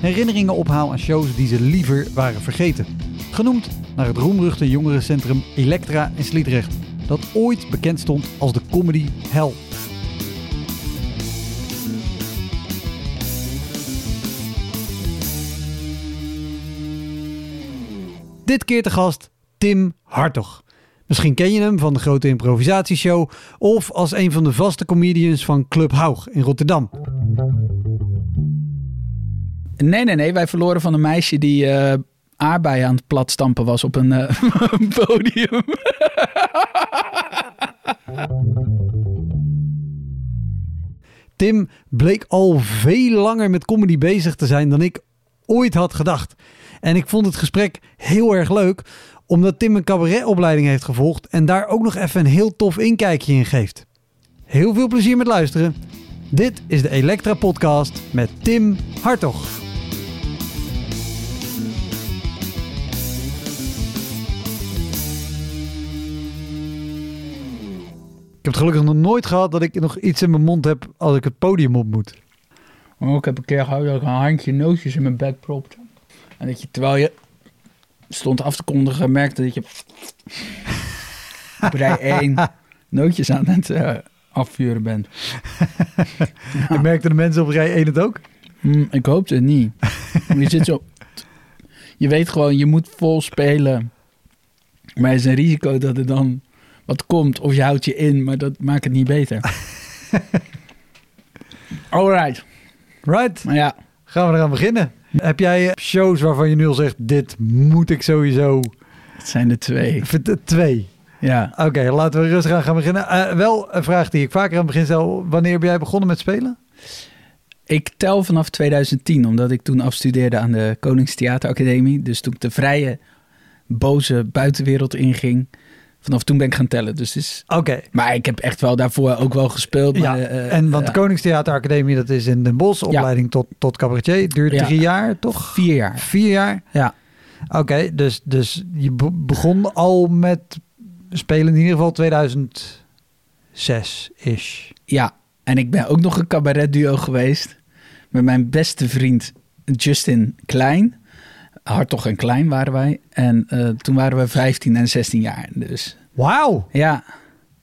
herinneringen ophaal aan shows die ze liever waren vergeten. Genoemd naar het roemruchte jongerencentrum Elektra in Sliedrecht, dat ooit bekend stond als de comedy hell. Dit keer te gast Tim Hartog. Misschien ken je hem van de grote improvisatieshow of als een van de vaste comedians van Club Haug in Rotterdam. Nee, nee, nee. Wij verloren van een meisje die uh, aardbeien aan het platstampen was op een uh, podium. Tim bleek al veel langer met comedy bezig te zijn dan ik ooit had gedacht. En ik vond het gesprek heel erg leuk, omdat Tim een cabaretopleiding heeft gevolgd en daar ook nog even een heel tof inkijkje in geeft. Heel veel plezier met luisteren. Dit is de Elektra Podcast met Tim Hartog. Heb het gelukkig nog nooit gehad dat ik nog iets in mijn mond heb als ik het podium op moet. Oh, ik heb een keer gehad dat ik een handje nootjes in mijn bek propte. En dat je, terwijl je stond af te kondigen, merkte dat je op rij 1 nootjes aan het uh, afvuren bent. ja. Merkten de mensen op rij 1 het ook? Mm, ik hoopte het niet. je zit zo... Je weet gewoon, je moet vol spelen. Maar er is een risico dat er dan wat komt of je houdt je in, maar dat maakt het niet beter. Alright. Right. Maar ja. Gaan we eraan beginnen. Heb jij shows waarvan je nu al zegt, dit moet ik sowieso... Het zijn er twee. Twee? Ja. Oké, laten we rustig aan gaan beginnen. Uh, wel een vraag die ik vaker aan het begin stel. Wanneer ben jij begonnen met spelen? Ik tel vanaf 2010, omdat ik toen afstudeerde aan de Koningstheateracademie. Dus toen ik de vrije, boze buitenwereld inging... Vanaf toen ben ik gaan tellen. Dus is. Oké. Maar ik heb echt wel daarvoor ook wel gespeeld. Ja. Uh, en want de Koningstheateracademie, dat is in Den Bosch. Opleiding tot, tot cabaretier. Duurt drie jaar, toch? Vier jaar. Vier jaar? Ja. Oké, dus, dus je be- begon al met spelen in ieder geval 2006-ish. Ja. En ik ben ook nog een cabaretduo geweest. Met mijn beste vriend Justin Klein. Hartog en Klein waren wij. En uh, toen waren we 15 en 16 jaar. Dus Wauw. ja.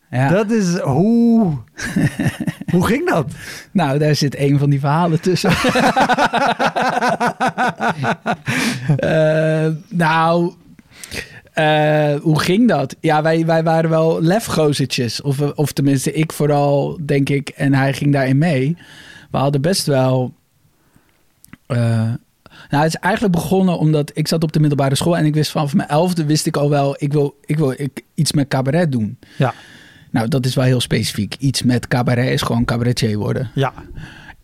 ja. Dat is hoe. hoe ging dat? Nou, daar zit een van die verhalen tussen. uh, nou, uh, hoe ging dat? Ja, wij, wij waren wel lefgozertjes. Of, of tenminste, ik vooral, denk ik. En hij ging daarin mee. We hadden best wel... Uh, nou, het is eigenlijk begonnen omdat ik zat op de middelbare school... en ik wist vanaf mijn elfde wist ik al wel... ik wil, ik wil ik, iets met cabaret doen. Ja. Nou, dat is wel heel specifiek. Iets met cabaret is gewoon cabaretier worden. Ja.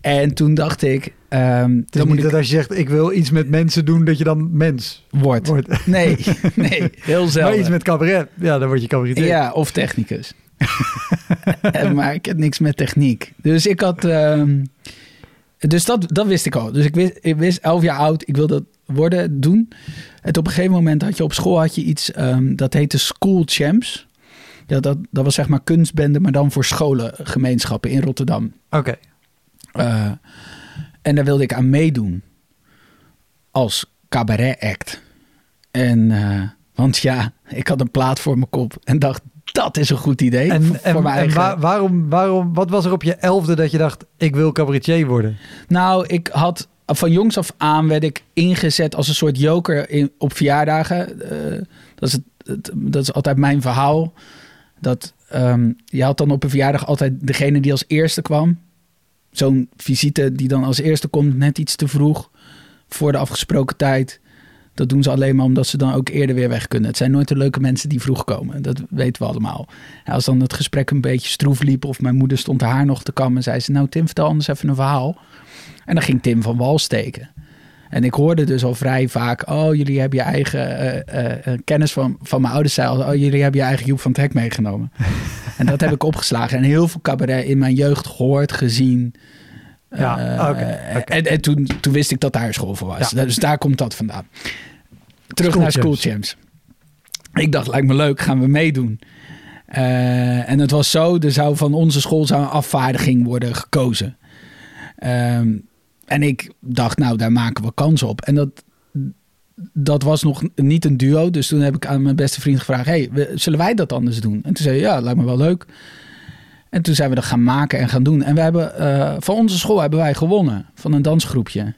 En toen dacht ik... Um, is niet ik... dat als je zegt, ik wil iets met mensen doen, dat je dan mens wordt. wordt. Nee, nee, heel zelden. Maar iets met cabaret, ja, dan word je cabaretier. Ja, of technicus. maar ik heb niks met techniek. Dus ik had... Um, dus dat, dat wist ik al. Dus ik wist, ik wist elf jaar oud, ik wilde dat worden, doen. En op een gegeven moment had je op school had je iets, um, dat heette School Champs. Ja, dat, dat was zeg maar kunstbende, maar dan voor scholengemeenschappen in Rotterdam. Oké. Okay. Uh, en daar wilde ik aan meedoen. Als cabaret act. En, uh, want ja, ik had een plaat voor mijn kop en dacht, dat is een goed idee. En, voor, en, voor mijn en eigen... waar, waarom, waarom, wat was er op je elfde dat je dacht, ik wil cabaretier worden? Nou, ik had van jongs af aan werd ik ingezet als een soort joker in, op verjaardagen. Uh, dat is het het- dat is altijd mijn verhaal. Dat ehm, je had dan op een verjaardag altijd degene die als eerste kwam. Zo'n visite die dan als eerste komt, net iets te vroeg voor de afgesproken tijd. Dat doen ze alleen maar omdat ze dan ook eerder weer weg kunnen. Het zijn nooit de leuke mensen die vroeg komen. Dat weten we allemaal. Ja, als dan het gesprek een beetje stroef liep of mijn moeder stond haar nog te kammen, zei ze: Nou, Tim, vertel anders even een verhaal. En dan ging Tim van wal steken. En ik hoorde dus al vrij vaak: Oh, jullie hebben je eigen eh, eh, eh, kennis van, van mijn ouders. Zei al, oh, jullie hebben je eigen Joep van het Hek meegenomen. en dat heb ik opgeslagen. En heel veel cabaret in mijn jeugd gehoord, gezien. Ja, Eh, oké. En, en toen, toen wist ik dat daar school voor was. Ja. Dus daar komt dat vandaan. Terug School naar School Champs. Champs. Ik dacht, lijkt me leuk, gaan we meedoen. Eh, en het was zo, er zou van onze school zou een afvaardiging worden gekozen. Ehm, en ik dacht, nou, daar maken we kans op. En dat, dat was nog niet een duo. Dus toen heb ik aan mijn beste vriend gevraagd, hey, zullen wij dat anders doen? En toen zei hij, ja, lijkt me wel leuk. En toen zijn we dat gaan maken en gaan doen. En we hebben, eh, van onze school hebben wij gewonnen. Van een dansgroepje.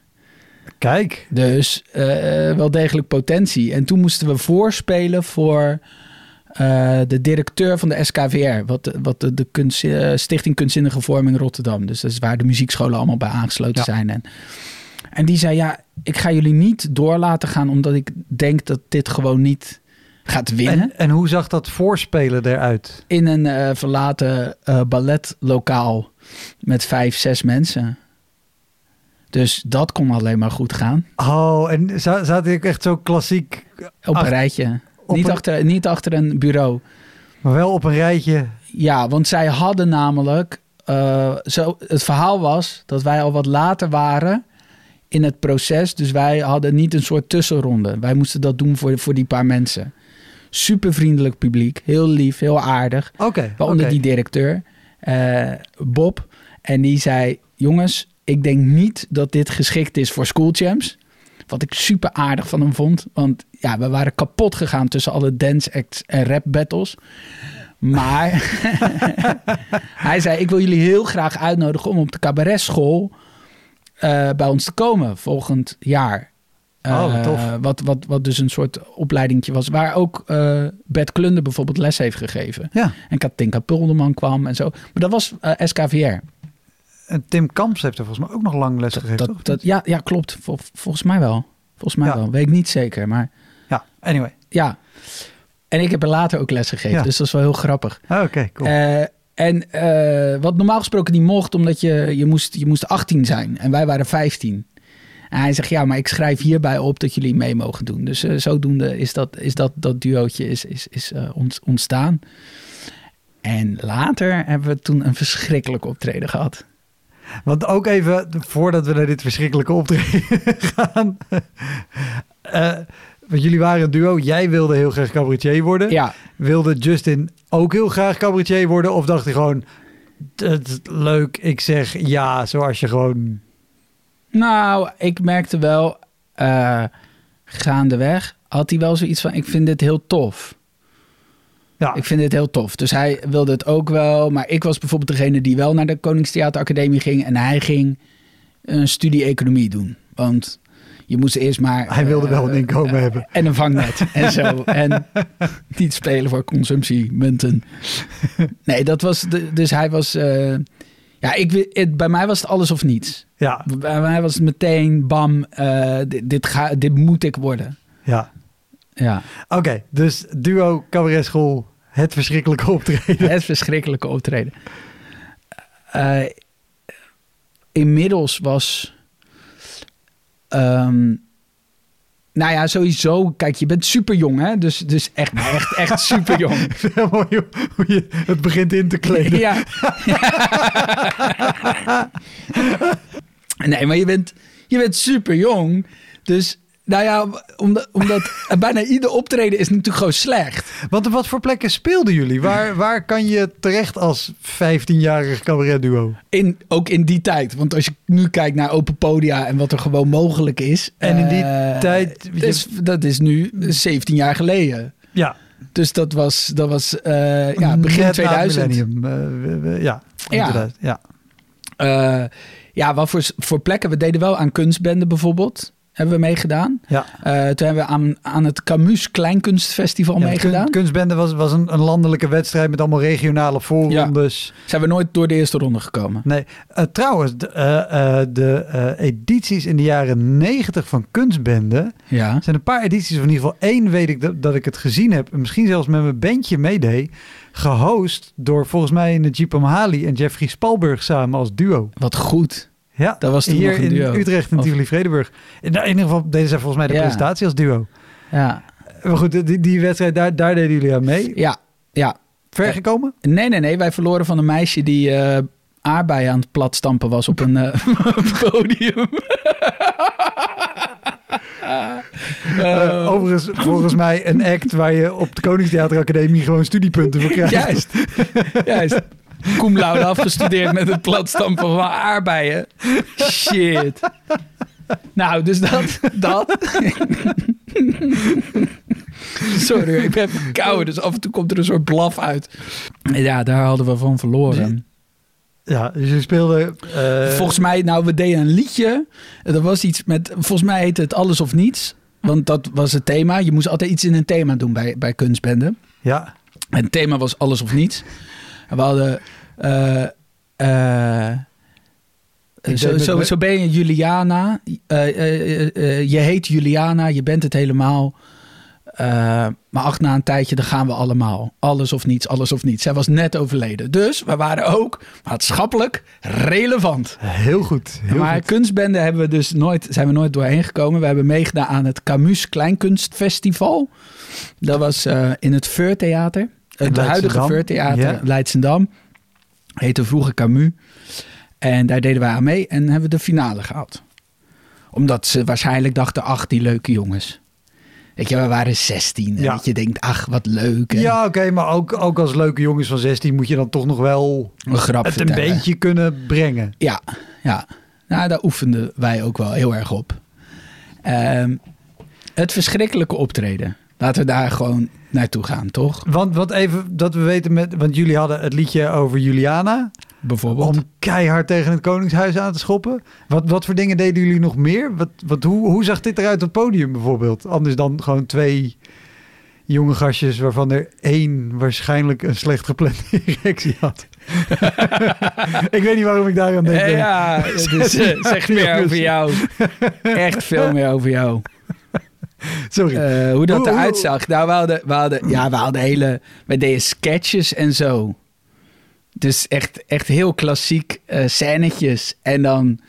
Kijk. Dus eh, wel degelijk potentie. En toen moesten we voorspelen voor eh, de directeur van de SKVR. Wat, wat de, de kunst, Stichting Kunstzinnige Vorming Rotterdam. Dus dat is waar de muziekscholen allemaal bij aangesloten Ja. zijn. En, en die zei, ja, ik ga jullie niet door laten gaan... omdat ik denk dat dit gewoon niet gaat winnen. En, en hoe zag dat voorspelen eruit? In een eh, verlaten eh, balletlokaal met vijf, zes mensen. Dus dat kon alleen maar goed gaan. Oh, en za- zat ik echt zo klassiek, Op Ach, een rijtje. op Niet, een- achter, niet achter een bureau. maar wel op een rijtje. Ja, want zij hadden namelijk... eh, zo, het verhaal was dat wij al wat later waren in het proces. Dus wij hadden niet een soort tussenronde. Wij moesten dat doen voor, voor die paar mensen. Super vriendelijk publiek. Heel lief, heel aardig. Oké. Waaronder die directeur, eh, Bob. En die zei: Jongens, ik denk niet dat dit geschikt is voor School Champs. Wat ik super aardig van hem vond. Want ja, we waren kapot gegaan tussen alle dance acts en rap battles. Maar hij zei: Ik wil jullie heel graag uitnodigen om op de cabaretschool eh, bij ons te komen volgend jaar. Oh, wat Eh, tof. wat, wat, wat dus een soort opleidingje was. Waar ook eh Bert Klunder bijvoorbeeld les heeft gegeven. Ja, En Katinka Pulderman kwam en zo. Maar dat was eh, SKVR. en Tim Kamps heeft er volgens mij ook nog lang les gegeven? Dat, dat, ja, ja, klopt. Vol- volgens mij wel. Volgens mij Ja. wel. Weet ik niet zeker. Maar Ja, anyway. ja. En ik heb er later ook les gegeven. Ja. Dus dat is wel heel grappig. Ah, Oké, cool. En wat normaal gesproken niet mocht, omdat je, je, moest, je moest 18 zijn. En wij waren 15. En hij zegt, ja, maar ik schrijf hierbij op dat jullie mee mogen doen. Dus eh, zodoende is dat, is dat, dat duootje is, is, is eh, ont- ontstaan. En later hebben we toen een verschrikkelijk optreden gehad. Want ook even, voordat we naar dit verschrikkelijke optreden gaan. eh, want jullie waren een duo. Jij wilde heel graag cabaretier worden. Ja, Wilde Justin ook heel graag cabaretier worden? Of dacht hij gewoon, het leuk, ik zeg ja, zoals je gewoon... nou, ik merkte wel, eh, gaandeweg had hij wel zoiets van, ik vind dit heel tof. Ja, Ik vind dit heel tof. Dus hij wilde het ook wel. Maar ik was bijvoorbeeld degene die wel naar de Koningstheateracademie ging. En hij ging een studie economie doen. Want je moest eerst maar... Hij wilde eh, wel een inkomen eh, hebben. En een vangnet en zo. En niet spelen voor consumptiemunten. Nee, dat was... De, dus hij was... eh, ja, ik, het, bij mij was het alles of niets. ja, Bij mij was het meteen, bam, eh, dit, dit, ga, dit moet ik worden. ja. Ja, Oké, dus duo, cabaretschool, het verschrikkelijke optreden. het verschrikkelijke optreden. Eh, inmiddels was. ehm, nou ja, sowieso. Kijk, je bent super jong, hè? Dus, dus echt, echt, echt super jong. Mooi hoe- hoe je het begint in te kleden. ja. nee, maar je bent, je bent super jong. Dus, nou ja, omdat, omdat bijna ieder optreden is natuurlijk gewoon slecht. Want op wat voor plekken speelden jullie? Waar, waar kan je terecht als 15-jarig cabaretduo? In, ook in die tijd. Want als je nu kijkt naar open podia en wat er gewoon mogelijk is. En in die eh, tijd- Dat is, dat is nu 17 jaar geleden. Ja, Dus dat was, dat was eh, ja, begin net na het 2000. millennium. Eh, ja, Ja. 2000, ja. Ja, wat voor, voor plekken? We deden wel aan kunstbenden bijvoorbeeld. Hebben we meegedaan. Ja. Eh, toen hebben we aan, aan het Camus Kleinkunstfestival Ja, meegedaan. kun- kunstbende was, was een, een landelijke wedstrijd met allemaal regionale voorrondes. Zijn we nooit door de eerste ronde gekomen. Nee, eh, trouwens, de, eh, de edities in de jaren 90 van Kunstbende Ja. Zijn een paar edities, of in ieder geval één weet ik dat, dat ik het gezien heb. En misschien zelfs met mijn bandje meedeed. Gehost door volgens mij Najib Amhali en Jeffrey Spalburg samen als duo. Wat goed. Ja, Dat was toen hier in duo. Utrecht en Tivoli Vredenburg. In, nou, in ieder geval deden zij volgens mij de Ja. presentatie als duo. Ja. Maar goed, die, die wedstrijd, daar, daar deden jullie aan mee. Ja. Ja. Ver gekomen? Nee, nee, nee. Wij verloren van een meisje die eh aardbeien aan het platstampen was op een eh, podium. Eh, Eh, overigens, volgens mij een act waar je op de Koningstheateracademie gewoon studiepunten voor krijgt. Juist. Juist. Cum laude afgestudeerd met het platstampen van aardbeien. Shit. Nou, dus dat. dat. Sorry, ik ben verkouden, dus af en toe komt er een soort blaf uit. Ja, daar hadden we van verloren. Ja, dus je speelde... eh, Volgens mij, nou, we deden een liedje. Er was iets met, volgens mij heette het Alles of Niets. Want dat was het thema. Je moest altijd iets in een thema doen bij, bij kunstbenden. Ja, En het thema was alles of niets. En we hadden... eh, eh, zo, zo, ben je Juliana. Eh, je heet Juliana. Je bent het helemaal. Maar ach, na een tijdje, dan gaan we allemaal. Alles of niets, alles of niets. Zij was net overleden. Dus we waren ook maatschappelijk relevant. heel goed. Heel maar goed. kunstbende hebben we dus nooit, zijn we nooit doorheen gekomen. We hebben meegedaan aan het Camus Kleinkunstfestival. Dat was in het Veurtheater. Het huidige. Veurtheater Ja. Leidsendam. Heette vroeger Camus. En daar deden wij aan mee en hebben we de finale gehaald. Omdat ze waarschijnlijk dachten, ach, die leuke jongens. Weet je, we waren 16. En Ja. dat je denkt, ach, wat leuk. En Ja, oké, maar ook, ook als leuke jongens van 16 moet je dan toch nog wel een grap het een beetje kunnen brengen. Ja, ja. Nou, daar oefenden wij ook wel heel erg op. Ehm, het verschrikkelijke optreden. Laten we daar gewoon naartoe gaan, toch? Want wat even dat we weten met, want jullie hadden het liedje over Juliana Bijvoorbeeld. om keihard tegen het Koningshuis aan te schoppen. Wat, wat voor dingen deden jullie nog meer? Wat, wat, hoe, hoe zag dit eruit op het podium bijvoorbeeld? Anders dan gewoon twee jonge gastjes waarvan er één waarschijnlijk een slecht geplande erectie had. ik weet niet waarom ik daar aan denk. Ja, het is, eh, zegt meer over jou. Echt veel meer over jou. Sorry. Eh, hoe dat Hoe- eruit hoe- zag. Nou, we hadden, we hadden, ja, we hadden hele... We deden sketches en zo. Dus echt, echt heel klassiek eh scènetjes. En dan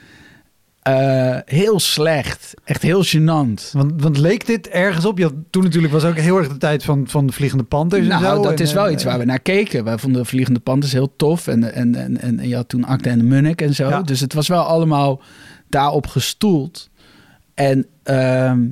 eh, heel slecht. Echt heel gênant. Want, want leek dit ergens op? Je had, toen natuurlijk was ook heel erg de tijd van, van de Vliegende Panthers Nou, en zo. dat En, is wel iets waar we naar keken. Wij vonden Vliegende Panthers heel tof. En, en, en, en, je had toen Acte en de Munnik en zo. Ja. Dus het was wel allemaal daarop gestoeld. En ehm,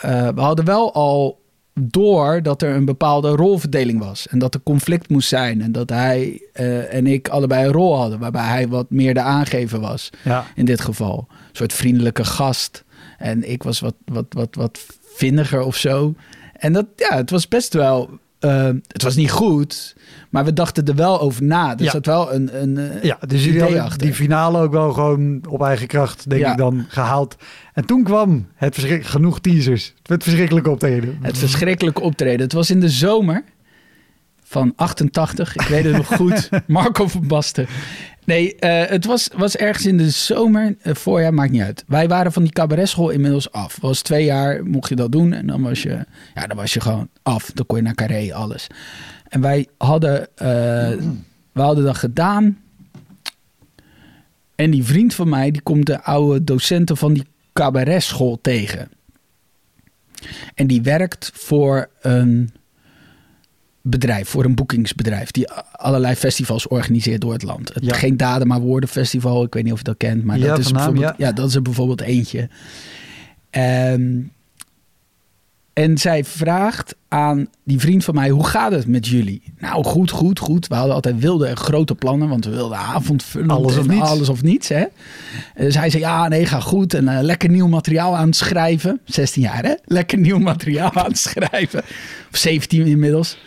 eh, we hadden wel al door dat er een bepaalde rolverdeling was. En dat er conflict moest zijn. En dat hij eh, en ik allebei een rol hadden. Waarbij hij wat meer de aangever was Ja. in dit geval. Een soort vriendelijke gast. En ik was wat, wat, wat, wat vinniger of zo. En dat, ja, het was best wel... eh, het was niet goed, maar we dachten er wel over na. Er Ja. zat wel een, een eh, Ja, dus jullie die finale ook wel gewoon op eigen kracht, denk Ja. ik dan, gehaald. En toen kwam het verschrik- genoeg teasers. Het verschrikkelijke optreden. Het verschrikkelijke optreden. Het was in de zomer van 88. Ik weet het nog goed. Marco van Basten. Nee, eh, het was, was ergens in de zomer. eh, voorjaar, maakt niet uit. Wij waren van die cabaretschool inmiddels af. was twee jaar, mocht je dat doen. En dan was je, ja, dan was je gewoon af. Dan kon je naar Carré, alles. En wij hadden, eh, we hadden dat gedaan. En die vriend van mij, die komt de oude docenten van die cabaretschool tegen. En die werkt voor een bedrijf, voor een boekingsbedrijf, die allerlei festivals organiseert door het land. Het Ja. Geen Daden maar Woorden Festival, ik weet niet of je dat kent, maar Ja, dat is naam, bijvoorbeeld, ja. dat is er bijvoorbeeld eentje. Ehm, en zij vraagt aan die vriend van mij, hoe gaat het met jullie? Nou, goed, goed, goed. We hadden altijd wilde en grote plannen, want we wilden avondvullen. Alles of niets. Alles of niets, hè. Dus hij zei, ja, nee, ga goed. En eh, lekker nieuw materiaal aan het schrijven. 16 jaar, hè? Lekker nieuw materiaal aan het schrijven. Of 17 inmiddels.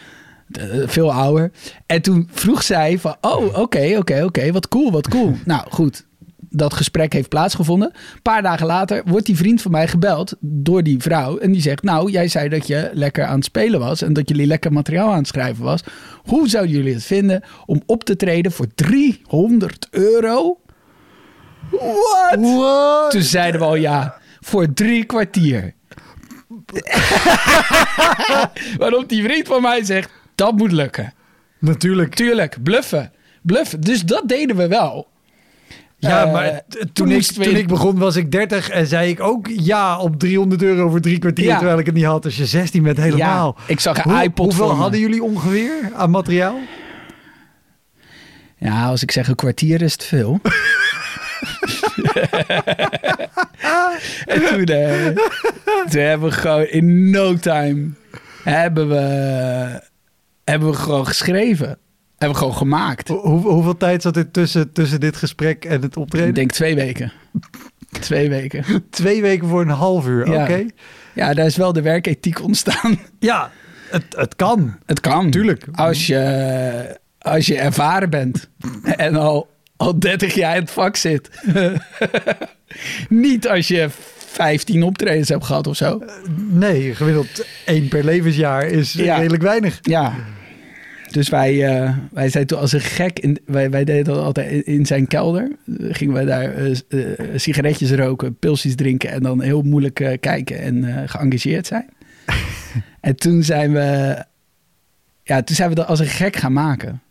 Eh, veel ouder. En toen vroeg zij van, oh, oké, oké, oké. Wat cool, wat cool. nou, goed. dat gesprek heeft plaatsgevonden. Een paar dagen later wordt die vriend van mij gebeld door die vrouw. En die zegt, nou, jij zei dat je lekker aan het spelen was. En dat jullie lekker materiaal aan het schrijven was. Hoe zouden jullie het vinden om op te treden voor 300 euro? What? Toen zeiden we al ja, voor drie kwartier. Waarop die vriend van mij zegt, dat moet lukken. Natuurlijk. Tuurlijk, bluffen. Bluffen. Dus dat deden we wel. Ja, Eh, maar toen toen, ik, toen ik begon was ik 30 en zei ik ook ja op 300 euro voor drie kwartier, Ja. terwijl ik het niet had. Als je 16 bent, helemaal. Ja, ik zag een Hoe- iPod Hoeveel hadden jullie ongeveer aan materiaal? Ja, als ik zeg een kwartier is het veel. en toen, eh, toen hebben we gewoon in no time hebben we, hebben we gewoon geschreven. Hebben we gewoon gemaakt. Hoe- hoe- hoeveel tijd zat er tussen, tussen dit gesprek en het optreden? Ik denk twee weken. Twee weken. Twee weken voor een half uur, Ja. oké. Ja, daar is wel de werkethiek ontstaan. Ja, het, het kan. Het kan. Tuurlijk. Als je, als je ervaren bent en al, al 30 jaar in het vak zit. Niet als je 15 optredens hebt gehad of zo. Nee, gemiddeld één per levensjaar is Ja. redelijk weinig. Ja. Dus wij, eh, wij zijn toen als een gek, in, wij, wij deden dat altijd in, in zijn kelder. Eh, gingen wij daar eh, sigaretjes roken, pilsjes drinken en dan heel moeilijk kijken en geëngageerd zijn. en toen zijn we, ja, toen zijn we dat als een gek gaan maken.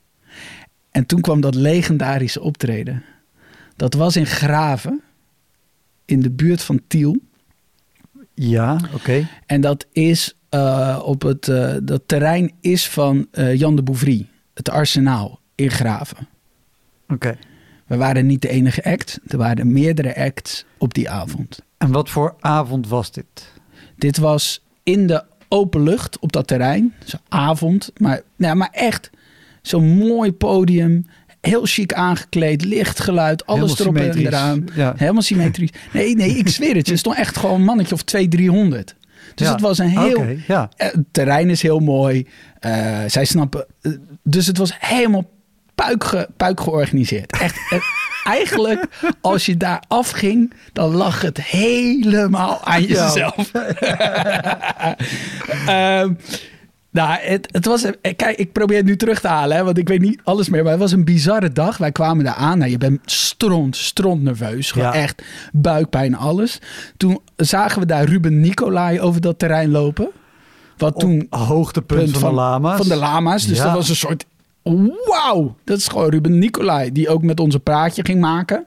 En toen kwam dat legendarische optreden. Dat was in Graven, in de buurt van Tiel. Ja, oké. En dat is eh, op het eh, dat terrein is van eh, Jan de Bouvry, het Arsenaal in Graven. Oké. We waren niet de enige act, er waren meerdere acts op die avond. En wat voor avond was dit? Dit was in de open lucht op dat terrein, zo'n avond, maar, nou, maar echt zo'n mooi podium, heel chic aangekleed, lichtgeluid, alles Helemaal erop en eraan. Ja. Helemaal symmetrisch. Nee, nee, ik zweer het je, er stond echt gewoon een mannetje of 200, 300. Dus Ja. het was een heel, ja. Eh, Het terrein is heel mooi. Eh, zij snappen. eh, dus het was helemaal puik, ge- puik georganiseerd. Echt. eigenlijk, als je daar afging, dan lag het helemaal aan jezelf. Ehm, nou, het, het was. eh, Kijk, ik probeer het nu terug te halen, hè, want ik weet niet alles meer. Maar het was een bizarre dag. Wij kwamen daar aan. Nou, je bent stront, stront nerveus. Gewoon Ja. echt buikpijn, alles. Toen zagen we daar Ruben Nicolai over dat terrein lopen. Wat toen Op hoogtepunt van, de lama's. van de lama's. Dus Ja. dat was een soort. Wauw! Dat is gewoon Ruben Nicolai, die ook met onze praatje ging maken.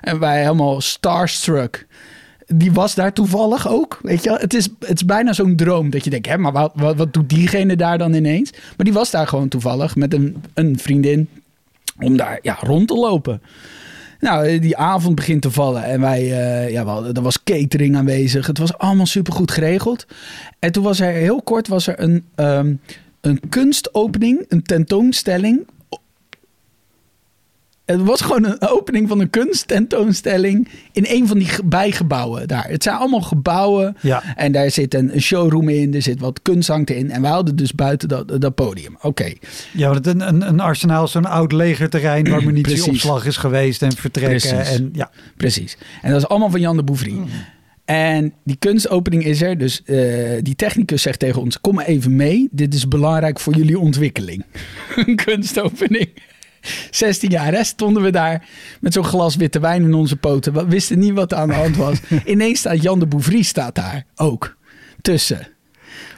En wij helemaal starstruck. Die was daar toevallig ook. Weet je, wel? het is, het is bijna zo'n droom dat je denkt: hè, maar wat, wat, doet diegene daar dan ineens? Maar die was daar gewoon toevallig met een, een vriendin om daar ja, rond te lopen. Nou, die avond begint te vallen en wij, eh, ja, we hadden- er was catering aanwezig. Het was allemaal supergoed geregeld. En toen was er heel kort was er een, ehm, een kunstopening, een tentoonstelling. Het was gewoon een opening van een kunsttentoonstelling in een van die ge- bijgebouwen daar. Het zijn allemaal gebouwen Ja. en daar zit een showroom in, er zit wat kunst hangt in. En wij hadden dus buiten dat, dat podium. Oké, Ja, want een, een, een arsenaal is zo'n oud legerterrein waar munitieopslag is geweest en vertrekken. Precies. En, ja. Precies. En dat is allemaal van Jan de Bouvry. En die kunstopening is er. Dus eh, die technicus zegt tegen ons: Kom even mee. Dit is belangrijk voor jullie ontwikkeling. Een kunstopening. 16 jaar hè, stonden we daar met zo'n glas witte wijn in onze poten. We wisten niet wat er aan de hand was. Ineens staat Jan de Bouvry staat daar ook tussen.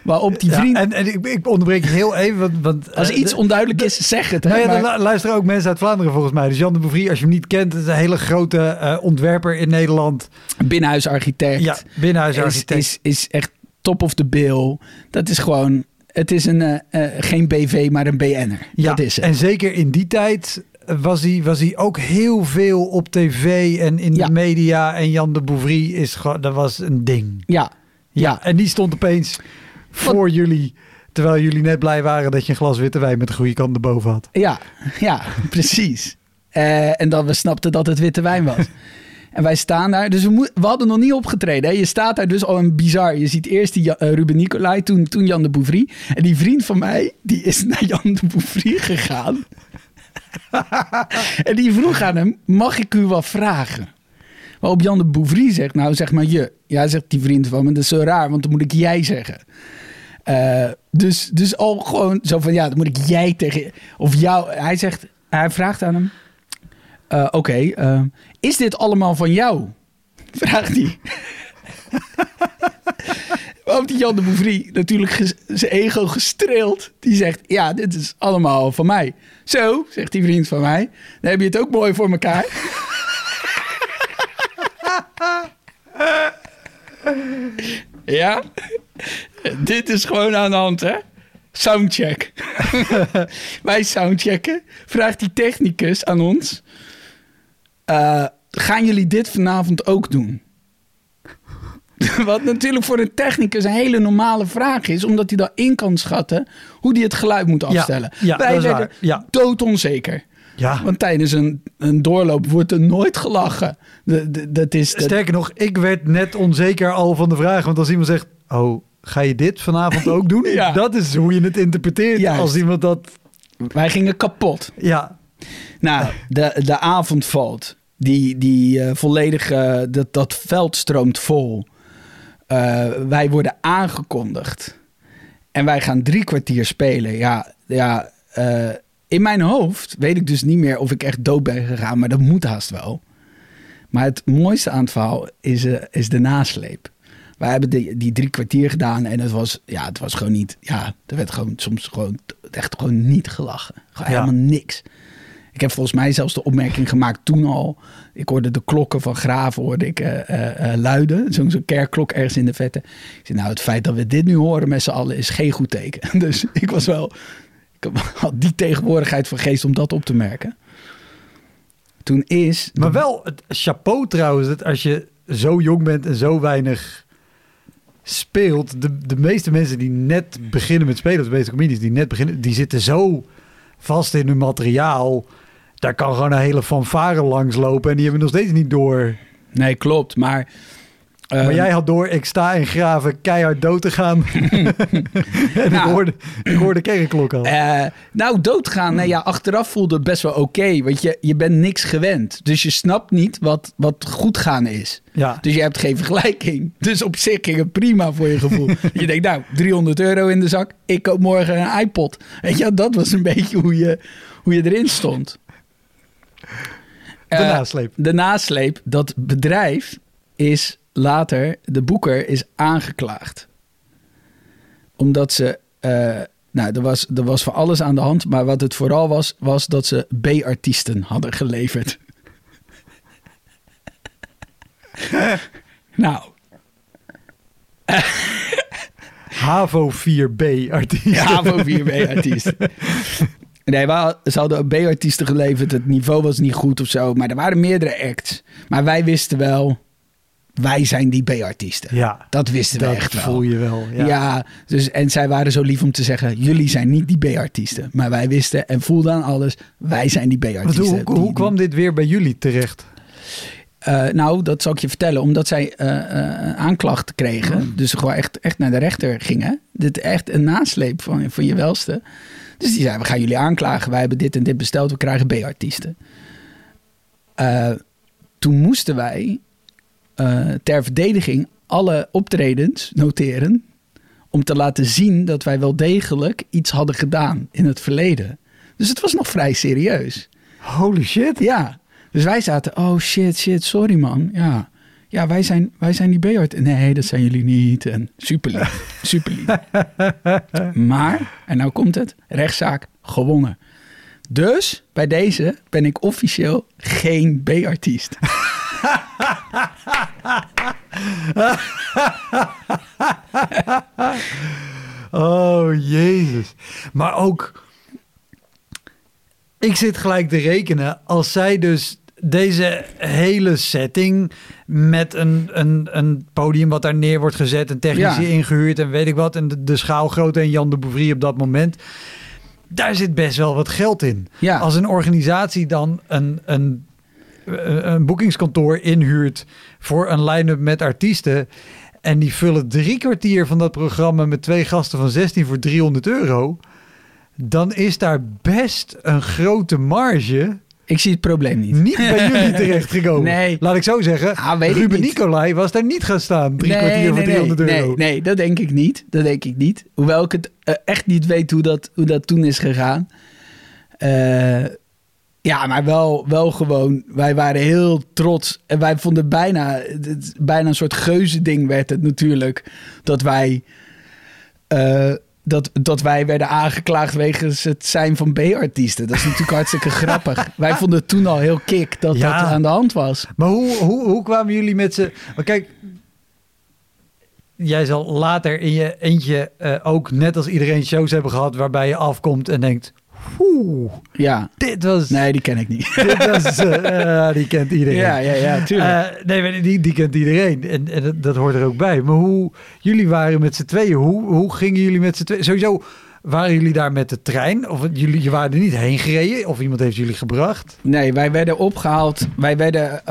Waarop die Ja, vriend. en, en ik, ik onderbreek je heel even, want... want als eh, iets de- onduidelijk is, zeg het. Hè, Nou ja, maar- er lu- luisteren ook mensen uit Vlaanderen volgens mij. Dus Jan de Bouvry, als je hem niet kent, is een hele grote eh, ontwerper in Nederland. binnenhuisarchitect. Ja, binnenhuisarchitect. is, is, is echt top of the bill. Dat is gewoon, het is een, eh, eh, geen BV, maar een BN'er. ja, dat is het. en zeker in die tijd was hij, was hij ook heel veel op tv en in Ja. de media. En Jan de Bouvry is dat was een ding. ja, Ja, ja, en die stond opeens voor jullie, terwijl jullie net blij waren dat je een glas witte wijn met de goede kant erboven had. ja, ja, precies. Eh, en dat we snapten dat het witte wijn was. En wij staan daar, dus we, moe- we hadden nog niet opgetreden. Hè? Je staat daar dus al een bizar. Je ziet eerst die eh, Ruben Nicolai, toen, toen Jan de Bouvry. En die vriend van mij, die is naar Jan de Bouvry gegaan. en die vroeg aan hem, mag ik u wat vragen? Waarop Jan de Bouvry zegt, nou zeg maar je. Ja, zegt die vriend van me, dat is zo raar, want dan moet ik jij zeggen. Uh, dus, dus al gewoon zo van, ja, dan moet ik jij tegen... Of jou, hij zegt, hij vraagt aan hem... Uh, Oké, okay, uh, is dit allemaal van jou? Vraagt hij. Die Jan de Bouvry natuurlijk zijn ego gestreeld. Die zegt, ja, dit is allemaal van mij. Zo, zegt die vriend van mij. Dan heb je het ook mooi voor elkaar. ja, dit is gewoon aan de hand, hè? Soundcheck. Wij soundchecken. Vraagt die technicus aan ons. Uh, gaan jullie dit vanavond ook doen? Wat natuurlijk voor een technicus een hele normale vraag is, omdat hij dan in kan schatten hoe hij het geluid moet afstellen. Ja, ja, Wij werden ja. doodonzeker. Ja. Want tijdens een, een doorloop wordt er nooit gelachen. De, de, dat is de... Sterker nog, ik werd net onzeker al van de vraag. Want als iemand zegt, oh, ga je dit vanavond ook doen? ja. Dat is hoe je het interpreteert. Juist. Als iemand dat... Wij gingen kapot. Ja. Nou, de, de avond valt. Die, die uh, volledig, uh, dat, dat veld stroomt vol. Uh, wij worden aangekondigd. En wij gaan drie kwartier spelen. Ja, ja in mijn hoofd weet ik dus niet meer of ik echt dood ben gegaan. Maar dat moet haast wel. Maar het mooiste aan het verhaal is, is de nasleep. Wij hebben die, die drie kwartier gedaan en het was, ja, het was gewoon niet, ja, er werd gewoon soms gewoon echt gewoon niet gelachen. Gewoon Ja. helemaal niks. Ik heb volgens mij zelfs de opmerking gemaakt toen al. Ik hoorde de klokken van Graven hoorde ik, eh, eh, eh, luiden. Zo'n zo'n kerkklok ergens in de vette. Ik zei, nou, het feit dat we dit nu horen met z'n allen is geen goed teken. Dus ik was wel... Ik had die tegenwoordigheid van geest om dat op te merken. Toen is... Maar wel het chapeau trouwens, dat als je zo jong bent en zo weinig speelt. De, de meeste mensen die net beginnen met spelen, of de meeste comedies die net beginnen, die zitten zo vast in hun materiaal. Daar kan gewoon een hele fanfare langs lopen en die hebben nog steeds niet door. Nee, klopt. Maar... Maar ehm, jij had door, ik sta in graven keihard dood te gaan. en ik, Nou. hoorde, ik hoorde kerkklok al. Eh, nou, doodgaan, nee, ja, achteraf voelde het best wel oké. want je, je bent niks gewend. Dus je snapt niet wat, wat goed gaan is. ja. Dus je hebt geen vergelijking. Dus op zich ging het prima voor je gevoel. je denkt, nou, 300 euro in de zak. Ik koop morgen een iPod. Weet je, dat was een beetje hoe je, hoe je erin stond. De Eh, nasleep. De nasleep, dat bedrijf is later, de boeker is aangeklaagd. Omdat ze, eh, nou, er was, er was voor alles aan de hand, maar wat het vooral was, was dat ze B-artiesten hadden geleverd. nou, HAVO 4B artiest. ja, voor 4B-artiesten. Nee, we ze hadden B-artiesten geleverd. Het niveau was niet goed of zo. Maar er waren meerdere acts. Maar wij wisten wel, wij zijn die B-artiesten. Ja, Dat wisten we dat echt wel. voel je wel. Ja. Ja. dus, en zij waren zo lief om te zeggen: jullie zijn niet die B-artiesten. Maar wij wisten en voelden aan alles: wij zijn die B-artiesten. hoe, hoe, kwam dit weer bij jullie terecht? Eh, nou, dat zal ik je vertellen. Omdat zij eh, aanklacht kregen. Mm. Dus gewoon echt, echt naar de rechter gingen. Dit echt een nasleep van, van je welste. Dus die zei, we gaan jullie aanklagen. Wij hebben dit en dit besteld. We krijgen B-artiesten. Toen moesten wij eh, ter verdediging alle optredens noteren. Om te laten zien dat wij wel degelijk iets hadden gedaan in het verleden. Dus het was nog vrij serieus. Holy shit. Ja, dus wij zaten, oh shit, shit, sorry man. Ja, ja wij, zijn, wij zijn die. Nee, dat zijn jullie niet. En super lief, super lief. Maar, en nou komt het, rechtszaak gewonnen. Dus bij deze ben ik officieel geen B-artiest. Oh, jezus. Maar ook... Ik zit gelijk te rekenen. Als zij dus deze hele setting met een, een, een podium wat daar neer wordt gezet... en technici Ja. ingehuurd en weet ik wat... en de, de schaalgrootte en Jan de Bouvry op dat moment... daar zit best wel wat geld in. Ja, Als een organisatie dan een, een, een boekingskantoor inhuurt voor een line-up met artiesten. En die vullen drie kwartier van dat programma met twee gasten van 16 voor 300 euro. dan is daar best een grote marge Ik zie het probleem niet. niet bij jullie terechtgekomen. Nee. Laat ik zo zeggen, Ah, Ruben. Nicolai was daar niet gaan staan. Drie kwartier voor nee, 300 nee, euro. Nee, nee, dat denk ik niet. Dat denk ik niet. Hoewel ik het eh, echt niet weet hoe dat, hoe dat toen is gegaan. Eh, ja, maar wel, wel gewoon. Wij waren heel trots. En wij vonden bijna, het, bijna een soort geuzending werd het natuurlijk. Dat wij, eh, dat, dat wij werden aangeklaagd wegens het zijn van B-artiesten. Dat is natuurlijk hartstikke grappig. Wij vonden het toen al heel kick dat Ja. dat aan de hand was. Maar hoe, hoe, hoe kwamen jullie met. Want kijk, jij zal later in je eentje eh, ook net als iedereen shows hebben gehad... waarbij je afkomt en denkt... Oeh, Ja, dit was... nee, die ken ik niet. Dit was eh, eh, die kent iedereen. Ja, ja, ja, tuurlijk. Eh, nee, die, die kent iedereen. En, en dat, dat hoort er ook bij. Maar hoe... Jullie waren met z'n tweeën. Hoe, hoe gingen jullie met z'n tweeën? Sowieso... Waren jullie daar met de trein? Of jullie je waren er niet heen gereden? Of iemand heeft jullie gebracht? Nee, wij werden opgehaald. Wij, werden,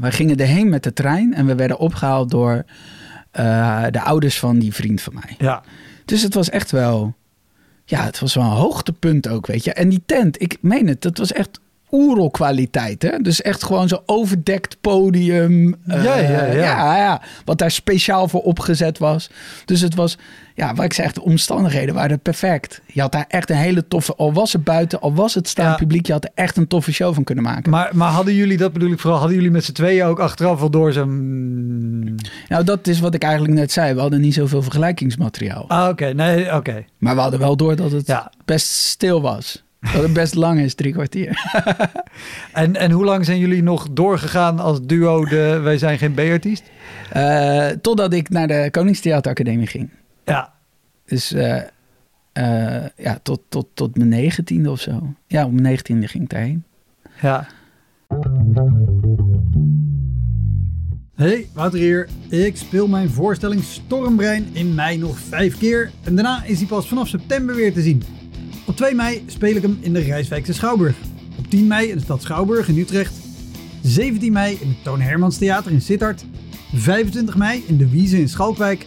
wij gingen erheen met de trein en we werden opgehaald door de ouders van die vriend van mij. Ja. Dus het was echt wel. Ja, het was wel een hoogtepunt ook, weet je. En die tent, ik meen het, dat was echt oerol kwaliteit, hè. Dus echt gewoon zo'n overdekt podium. eh, Ja, ja, ja. ja, ja. Wat daar speciaal voor opgezet was. Dus het was, ja, wat ik zeg, de omstandigheden waren perfect. Je had daar echt een hele toffe, al was het buiten, al was het staand Ja. publiek, je had er echt een toffe show van kunnen maken. Maar, maar hadden jullie, dat bedoel ik vooral, hadden jullie met z'n tweeën ook achteraf wel door zo'n... Nou, dat is wat ik eigenlijk net zei. We hadden niet zoveel vergelijkingsmateriaal. Ah, oké. Nee, oké. Maar we hadden wel door dat het Ja. best stil was. Dat het best lang is, drie kwartier. En, en hoe lang zijn jullie nog doorgegaan als duo de Wij zijn geen B-artiest? Eh, totdat ik naar de Koningstheateracademie ging. Ja. Dus eh, eh, ja, tot, tot, tot mijn negentiende of zo. Ja, op mijn negentiende ging ik daarheen. Ja. Hey, Wouter hier. Ik speel mijn voorstelling Stormbrein in mei nog vijf keer. En daarna is hij pas vanaf september weer te zien. Op 2 mei speel ik hem in de Rijswijkse Schouwburg. Op 10 mei in de stad Schouwburg in Utrecht. 17 mei in het Toon Hermans Theater in Sittard. 25 mei in de Wiese in Schalkwijk.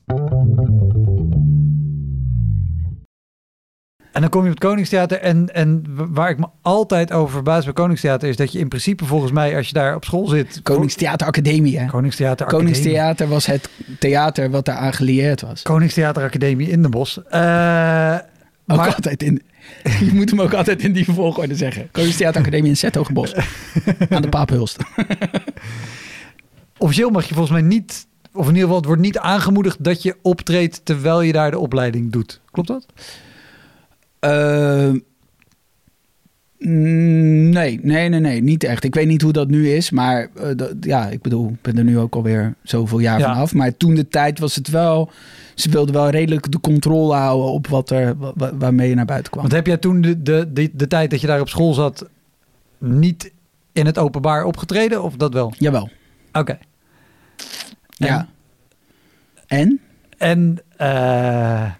En dan kom je op het Koningstheater en, en waar ik me altijd over verbaas bij Koningstheater is dat je in principe volgens mij als je daar op school zit... Koningstheateracademie, hè? Koningstheater Academie. Koningstheater was het theater wat daar aan gelieerd was. Koningstheater Academie in Den Bosch. Eh, Ook maar, altijd in... Je moet hem ook altijd in die volgorde zeggen. Koningstheateracademie in Zethogenbos. aan de Paaphulst. officieel mag je volgens mij niet, of in ieder geval het wordt niet aangemoedigd dat je optreedt terwijl je daar de opleiding doet. Klopt dat? Eh, mm, nee, nee, nee, nee, niet echt. Ik weet niet hoe dat nu is, maar eh, dat- ja, ik bedoel, ik ben er nu ook alweer zoveel jaar Ja. vanaf. Maar toen de tijd was het wel, ze wilden wel redelijk de controle houden op wat er, wa- wa- waarmee je naar buiten kwam. Want heb jij toen de, de, de, de tijd dat je daar op school zat niet in het openbaar opgetreden of dat wel? Jawel, Oké. ja. En? En eh,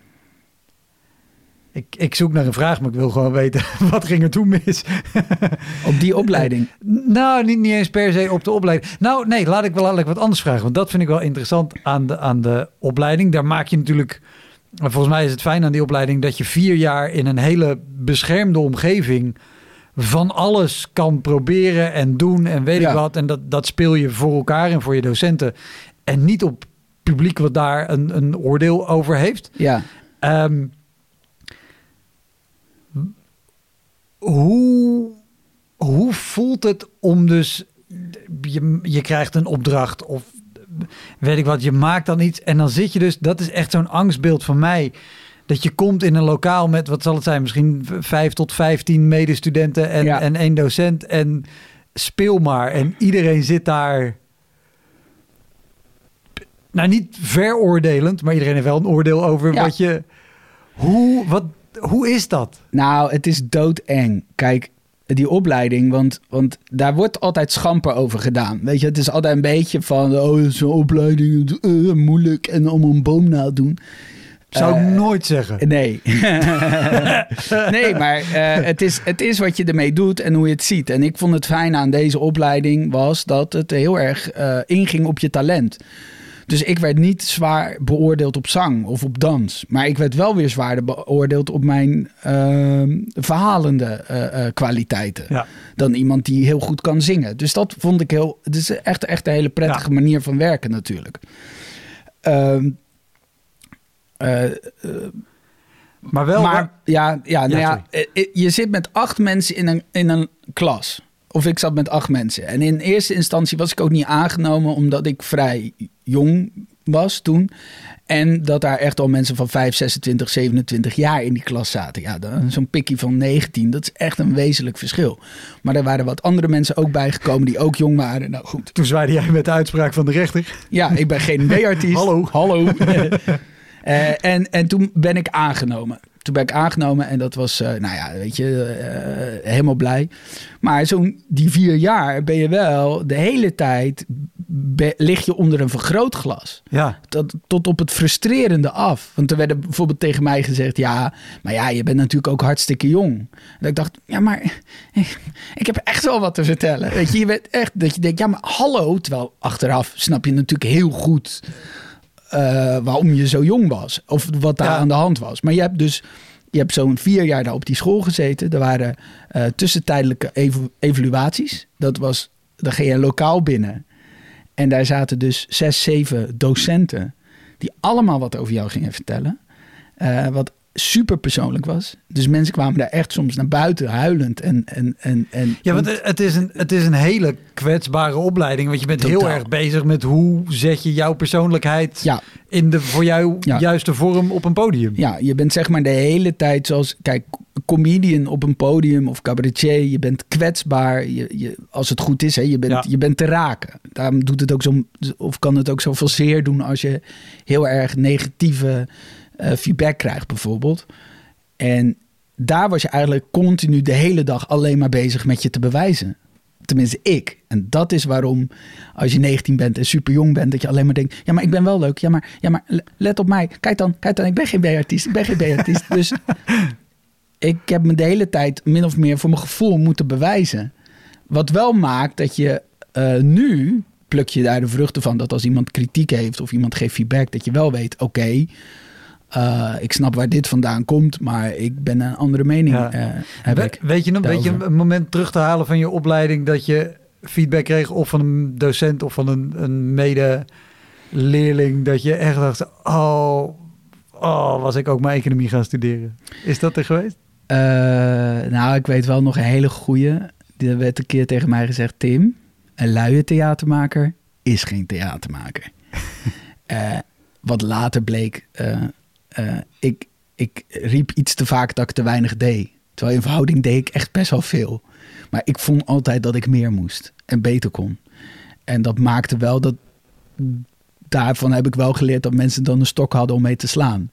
ik, ik zoek naar een vraag, maar ik wil gewoon weten wat ging er toen mis. Op die opleiding. Nou, niet, niet eens per se op de opleiding. Nou, nee, laat ik wel eigenlijk wat anders vragen. Want dat vind ik wel interessant aan de, aan de opleiding. Daar maak je natuurlijk... Volgens mij is het fijn aan die opleiding... dat je vier jaar in een hele beschermde omgeving... van alles kan proberen en doen en weet Ja. ik wat. En dat, dat speel je voor elkaar en voor je docenten. En niet op publiek wat daar een, een oordeel over heeft. Ja. Ehm, hoe, hoe voelt het om dus... Je, je krijgt een opdracht of weet ik wat, je maakt dan iets en dan zit je dus... Dat is echt zo'n angstbeeld van mij. Dat je komt in een lokaal met, wat zal het zijn, misschien vijf tot vijftien medestudenten en, Ja. en één docent. En speel maar. En iedereen zit daar... Nou, niet veroordelend, maar iedereen heeft wel een oordeel over Ja. wat je... Hoe, wat, hoe is dat? Nou, het is doodeng. Kijk, die opleiding, want, want daar wordt altijd schamper over gedaan. Weet je, het is altijd een beetje van, oh, zo'n opleiding, uh, moeilijk en allemaal een boom nadoen. Zou ik Uh, nooit zeggen. Nee. nee, maar eh, het, is, het is wat je ermee doet en hoe je het ziet. En ik vond het fijn aan deze opleiding was dat het heel erg eh, inging op je talent. Dus ik werd niet zwaar beoordeeld op zang of op dans. Maar ik werd wel weer zwaarder beoordeeld op mijn ehm, verhalende eh, eh, kwaliteiten. Ja. Dan iemand die heel goed kan zingen. Dus dat vond ik heel... Het is echt, echt een hele prettige Ja. manier van werken natuurlijk. Ehm, eh, Maar wel... maar ja, ja, nou Ja, ja, je zit met acht mensen in een, in een klas. Of ik zat met acht mensen. En in eerste instantie was ik ook niet aangenomen omdat ik vrij jong was toen. En dat daar echt al mensen van 5, 26, 27 jaar in die klas zaten. Ja, zo'n pikkie van 19, dat is echt een wezenlijk verschil. Maar er waren wat andere mensen ook bijgekomen die ook jong waren. Nou goed, Toen zwaaide jij met de uitspraak van de rechter. ja, ik ben geen B-artiest. Hallo. Hallo. Eh, en, en toen ben ik aangenomen. Toen ben ik aangenomen en dat was, eh, nou ja, weet je, eh, helemaal blij. Maar zo'n die vier jaar ben je wel de hele tijd, lig je onder een vergrootglas. Ja. Tot, tot op het frustrerende af. Want er werd bijvoorbeeld tegen mij gezegd, ja, maar ja, je bent natuurlijk ook hartstikke jong. En dat ik dacht, ja, maar ik heb echt wel wat te vertellen. Weet je, je bent echt, dat je denkt, ja, maar hallo. Terwijl achteraf snap je natuurlijk heel goed eh, waarom je zo jong was. Of wat daar Ja. aan de hand was. Maar je hebt dus je hebt zo'n vier jaar daar op die school gezeten. Er waren eh, tussentijdelijke evaluaties. Dat was, dan ging je lokaal binnen. En daar zaten dus zes, zeven docenten. Die allemaal wat over jou gingen vertellen. Eh, wat super persoonlijk was. Dus mensen kwamen daar echt soms naar buiten huilend. En, en, en, en, Ja, want het is, een, het is een hele kwetsbare opleiding. Want je bent heel erg bezig met hoe zet je jouw persoonlijkheid Ja. in de voor jou Ja. juiste vorm op een podium. Ja, je bent zeg maar de hele tijd zoals... Kijk, comedian op een podium of cabaretier. Je bent kwetsbaar. Je, je, als het goed is, hè, je, bent, Ja. je bent te raken. Daarom doet het ook zo... Of kan het ook zoveel zeer doen als je heel erg negatieve eh, feedback krijgt bijvoorbeeld. En daar was je eigenlijk continu de hele dag alleen maar bezig met je te bewijzen. Tenminste, ik. En dat is waarom, als je 19 bent en super jong bent, dat je alleen maar denkt: ja, maar ik ben wel leuk. Ja, maar, ja, maar le- let op mij. Kijk dan, kijk dan, ik ben geen B-artiest. Ik ben geen B-artiest. dus ik heb me de hele tijd min of meer voor mijn gevoel moeten bewijzen. Wat wel maakt dat je eh, nu pluk je daar de vruchten van dat als iemand kritiek heeft of iemand geeft feedback, dat je wel weet: oké. Eh, ik snap waar dit vandaan komt, maar ik ben een andere mening. Ja. eh, heb We- ik. weet, je, nog- weet je een moment terug te halen van je opleiding dat je feedback kreeg of van een docent of van een, een medeleerling dat je echt dacht, oh, oh, was ik ook maar economie gaan studeren. Is dat er geweest? Eh, nou, ik weet wel nog een hele goeie. Er werd een keer tegen mij gezegd: Tim, een luie theatermaker is geen theatermaker. Eh, wat later bleek, eh, eh, ik, ik riep iets te vaak dat ik te weinig deed. Terwijl in verhouding deed ik echt best wel veel. Maar ik vond altijd dat ik meer moest en beter kon. En dat maakte wel dat. Daarvan heb ik wel geleerd dat mensen dan een stok hadden om mee te slaan.